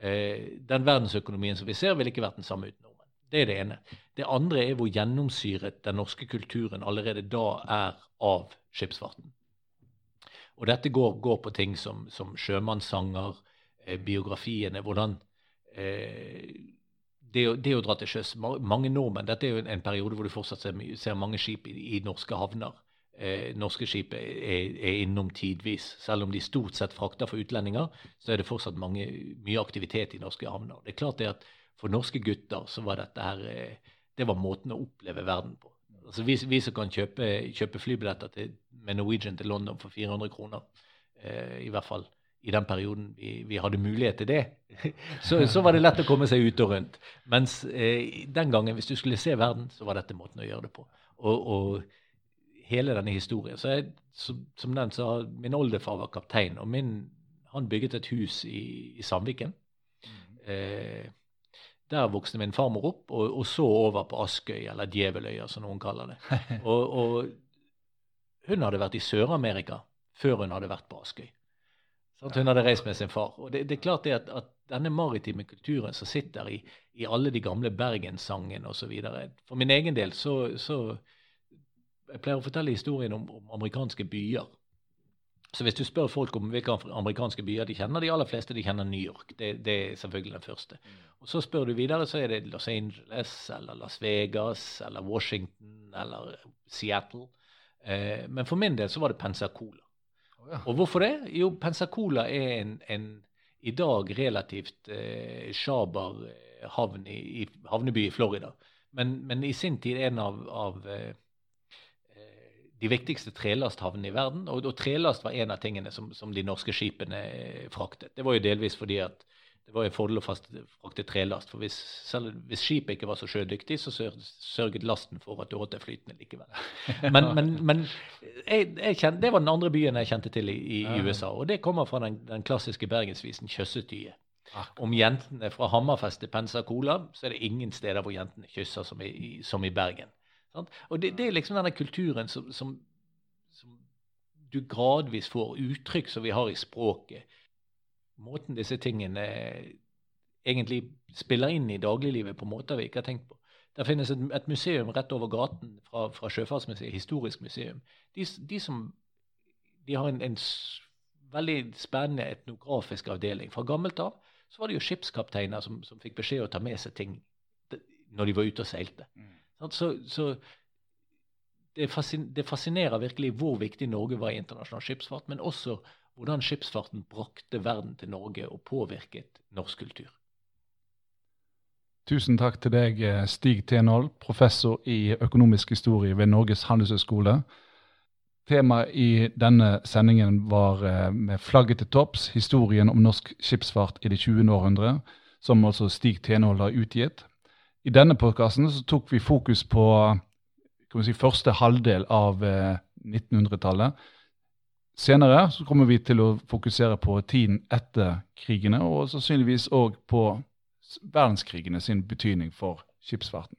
Eh, den verdensøkonomien som vi ser, ville ikke vært den samme uten nordmenn. Det er det ene. Det andre er hvor gjennomsyret den norske kulturen allerede da er av skipsfarten. Og dette går, går på ting som, som sjømannssanger, eh, biografiene, hvordan det, å, det, å, dra til sjøs Mange nordmenn Dette er jo en periode hvor du fortsatt ser, ser mange skip i, i norske havner eh, norske skip er, er, innom tidvis. Selv om de stort sett frakter for utlendinger, så er det fortsatt mange, mye aktivitet i norske havner. Det er klart det at For norske gutter så var dette her eh, det var måten å oppleve verden på. Altså vi, vi som kan kjøpe, kjøpe flybilletter til, med Norwegian til London for 400 kroner, eh, i hvert fall i den perioden vi, vi hadde mulighet til det, så, så, var det lett å komme seg ut og rundt. Mens eh, den gangen, hvis du skulle se verden, så var dette måten å gjøre det på. Og, og hele denne historien. Så jeg, som, som den sa, min oldefar var kaptein, og min, han bygget et hus i, i Sandviken. Mm. Eh, der vokste min farmor opp, og, og, så over på Askøy, eller Djeveløya, som noen kaller det. Og, og hun hadde vært i Sør-Amerika før hun hadde vært på Askøy. Sånn hun hadde reist med sin far. Og det, det er klart det at, at, denne maritime kulturen som sitter i, i alle de gamle bergenssangene osv. For min egen del så, så jeg pleier å fortelle historien om, om, amerikanske byer. Så hvis du spør folk om hvilke amerikanske byer de kjenner, de aller fleste de kjenner New York. Det, det er selvfølgelig den første. Mm. Og Så spør du videre, så er det Los Angeles eller Las Vegas eller Washington eller Seattle. Eh, men for min del så var det Pensacola. Og hvorfor det? Jo, Pensacola er en, en i dag relativt eh, sjaber eh, havn i, i, havneby i Florida. Men, men, i sin tid en av, av eh, de viktigste trelasthavnene i verden. Og, og, trelast var en av tingene som, som, de norske skipene eh, fraktet. Det var jo delvis fordi at det var en fordel å frakte trelast. For hvis, selv hvis skipet ikke var så sjødyktig, så sørget lasten for at du holdt deg flytende likevel. Men, men, men jeg, jeg kjente, det var den andre byen jeg kjente til i, i, USA. Og det kommer fra den, den klassiske bergensvisen 'Kjøssetyet'. Om jentene fra Hammerfest til Pensacola, så er det ingen steder hvor jentene kysser som i, som i Bergen. Sant? Og det, det, er liksom denne kulturen som, som, som, du gradvis får uttrykk som vi har i språket. Måten disse tingene egentlig spiller inn i dagliglivet på måter vi ikke har tenkt på. Det finnes et, et museum rett over gaten fra, fra Sjøfartsmuseet, historisk museum. De, de, som, de har en, en, veldig spennende etnografisk avdeling. Fra gammelt av så var det jo skipskapteiner som, som fikk beskjed å ta med seg ting når de var ute og seilte. Mm. Så, så det, fascinerer virkelig hvor viktig Norge var i internasjonal skipsfart, men også hvordan skipsfarten brakte verden til Norge og påvirket norsk kultur. Tusen takk til deg, Stig Tenhold, professor i økonomisk historie ved Norges handelshøyskole. Temaet i denne sendingen var eh, med flagget til topps, historien om norsk skipsfart i det 20. århundre, som altså Stig Tenhold har utgitt. I denne podkasten tok vi fokus på si, første halvdel av 1900-tallet. Senere så kommer vi til å fokusere på tiden etter krigene, og sannsynligvis òg på verdenskrigene sin betydning for skipsfarten.